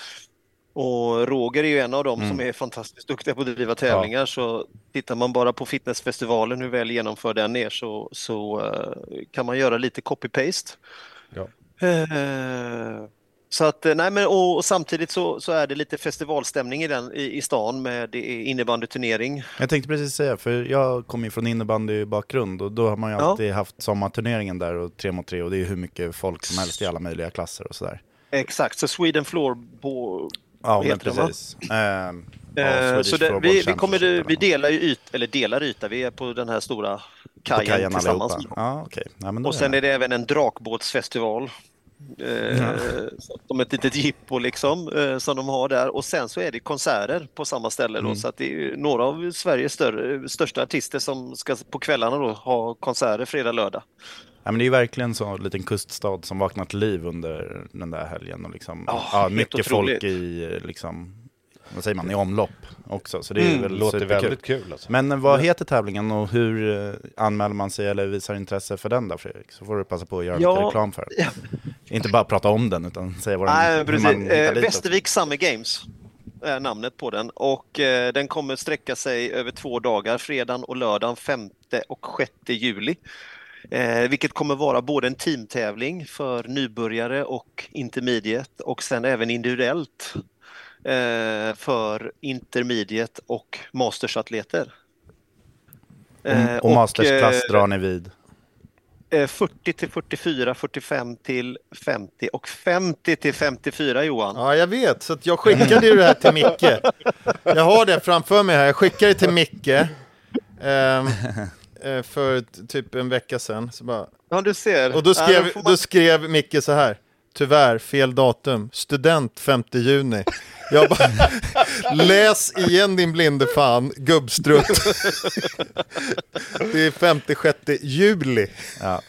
Och Roger är ju en av dem som är fantastiskt duktiga på att driva tävlingar så tittar man bara på fitnessfestivalen hur väl genomförd den är så, så eh, kan man göra lite copy-paste. Ja. Eh, så att, eh, nej men och, och samtidigt så, så är det lite festivalstämning i, den, i, i stan med innebandyturnering. Jag tänkte precis säga, för jag kommer ju från innebandybakgrund och då har man ju Ja. alltid haft sommarturneringen där och tre mot tre och det är hur mycket folk som helst i alla möjliga klasser och sådär. Exakt, så Sweden Floor på... Ja, men precis. Ehm, ja, Eh, Swedish så det, Floorball vi, vi, kommer, vi delar ju yt, eller delar yta, vi är på den här stora kajen, kajen tillsammans. Ja, okej. Ja, Och sen är det även en drakbåtsfestival. Eh, som ett litet jippo liksom, eh, som de har där. Och sen så är det konserter på samma ställe Mm. då, så att det är några av Sveriges större, största artister som ska på kvällarna då ha konserter fredag, lördag. Ja, men det är ju verkligen så en liten kuststad som vaknar till liv under den där helgen. Och liksom, Ja, ja, mycket otroligt. folk i, liksom, vad säger man, i omlopp också. Så det är Mm. väl Låter superkul. väldigt kul alltså. Men eh, vad heter tävlingen och hur eh, anmäler man sig eller visar intresse för den då Fredrik? Så får du passa på att göra Ja. lite reklam för den. (laughs) Inte bara prata om den utan säga vad den, hur man hittar Eh, dit också. Västervik Summer Games är namnet på den och eh, den kommer sträcka sig över två dagar, fredagen och lördagen 5 och 6 juli. Eh, vilket kommer vara både en teamtävling för nybörjare och intermediate och sen även individuellt för intermediate och mastersatleter. Eh, Och, och mastersklass eh, drar ni vid. Eh, 40 till 44, 45 till 50 och 50 till 54 Johan. Ja, jag vet. Så att jag skickade ju det här till Micke. Jag har det framför mig här. Jag skickade det till Micke ehm, eh, för typ en vecka sedan. Så bara, Ja, du ser. och då Ja, skrev, då får man- då skrev Micke så här. Tyvärr, fel datum. Student 5 juni. Jag bara, läs igen din blinde fan, gubbstrutt. Det är 5-6 juli. Ja.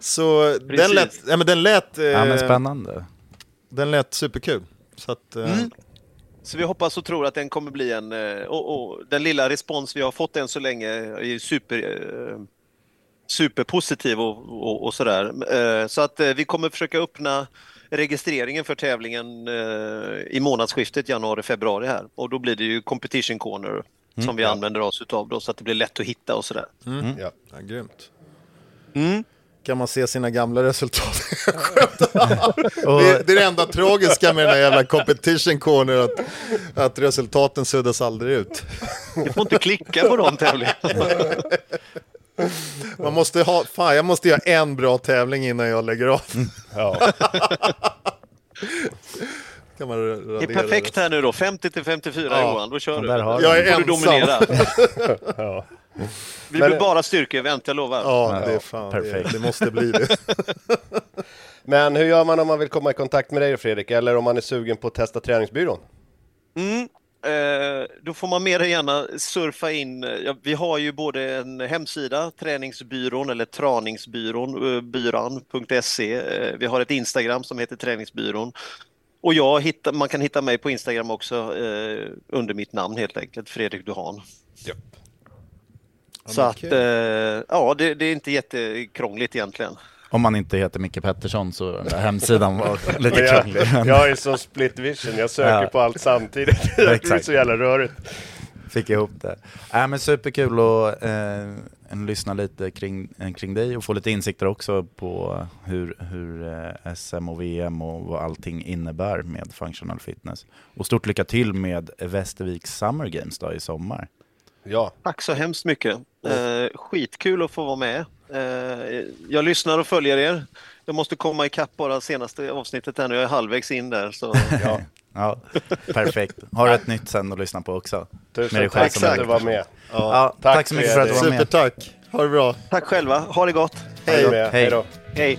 Så den Precis. lät, ja, men den lät, ja men eh, spännande. den lät superkul. Så att, eh, Mm. Så vi hoppas och tror att den kommer bli en... eh, Och, och den lilla respons vi har fått än så länge är super, eh, superpositiv och, och, och sådär. Eh, Så att eh, vi kommer försöka öppna registreringen för tävlingen eh, i månadsskiftet januari-februari här. Och då blir det ju competition corner som vi använder oss utav då så att det blir lätt att hitta och sådär. Ja. Ja, grymt. Mm. Kan man se sina gamla resultat? (laughs) Det, det är det enda tragiska med den här jävla competition corner, att, att resultaten suddas aldrig ut. Vi får inte klicka på de tävlingarna. (laughs) Man måste ha, fan jag måste göra en bra tävling innan jag lägger av. Ja. (laughs) Kan man radera Det är perfekt här nu då, 50 till 54 Ja. Johan, då kör du. Jag är får du ensam. dominera. (laughs) Ja. Vi blir bara styrkeevent, jag lovar. Ja, det är fan, det, perfekt. det måste bli det. (laughs) Men hur gör man om man vill komma i kontakt med dig Fredrik? Eller om man är sugen på att testa träningsbyrån? Mm. Eh, då får man mer än gärna surfa in. Ja, vi har ju både en hemsida, träningsbyrån eller traningsbyrån, eh, byran.se. Eh, vi har ett Instagram som heter träningsbyrån. Och jag hittar, man kan hitta mig på Instagram också eh, under mitt namn helt enkelt, Fredrik Duhan. Så men att, eh, ja, det, det är inte jättekrångligt egentligen. Om man inte heter Micke Pettersson så den där hemsidan var lite Men jag, krånglig. jag är så split vision, jag söker Ja. på allt samtidigt. (laughs) det Exakt. så jävla rörigt. Fick ihop det. Äh, men superkul att eh, lyssna lite kring, eh, kring dig och få lite insikter också på hur, hur eh, SM och VM och vad allting innebär med functional fitness. Och stort lycka till med Västerviks Summer Games då i sommar. Ja, Tack så hemskt mycket. Eh, skitkul att få vara med. Eh, jag lyssnar och följer er. Jag måste komma ikapp bara senaste avsnittet här nu. Jag är halvvägs in där. Så. (laughs) ja. Ja, perfekt. Har du ett nytt sen att lyssna på också? Tusen tack för att du var med. Ja, tack tack, så mycket för att du var med. Supertack! Ha det bra! Tack själva. Ha det gott. Hej. Hej Hej. då. Hej,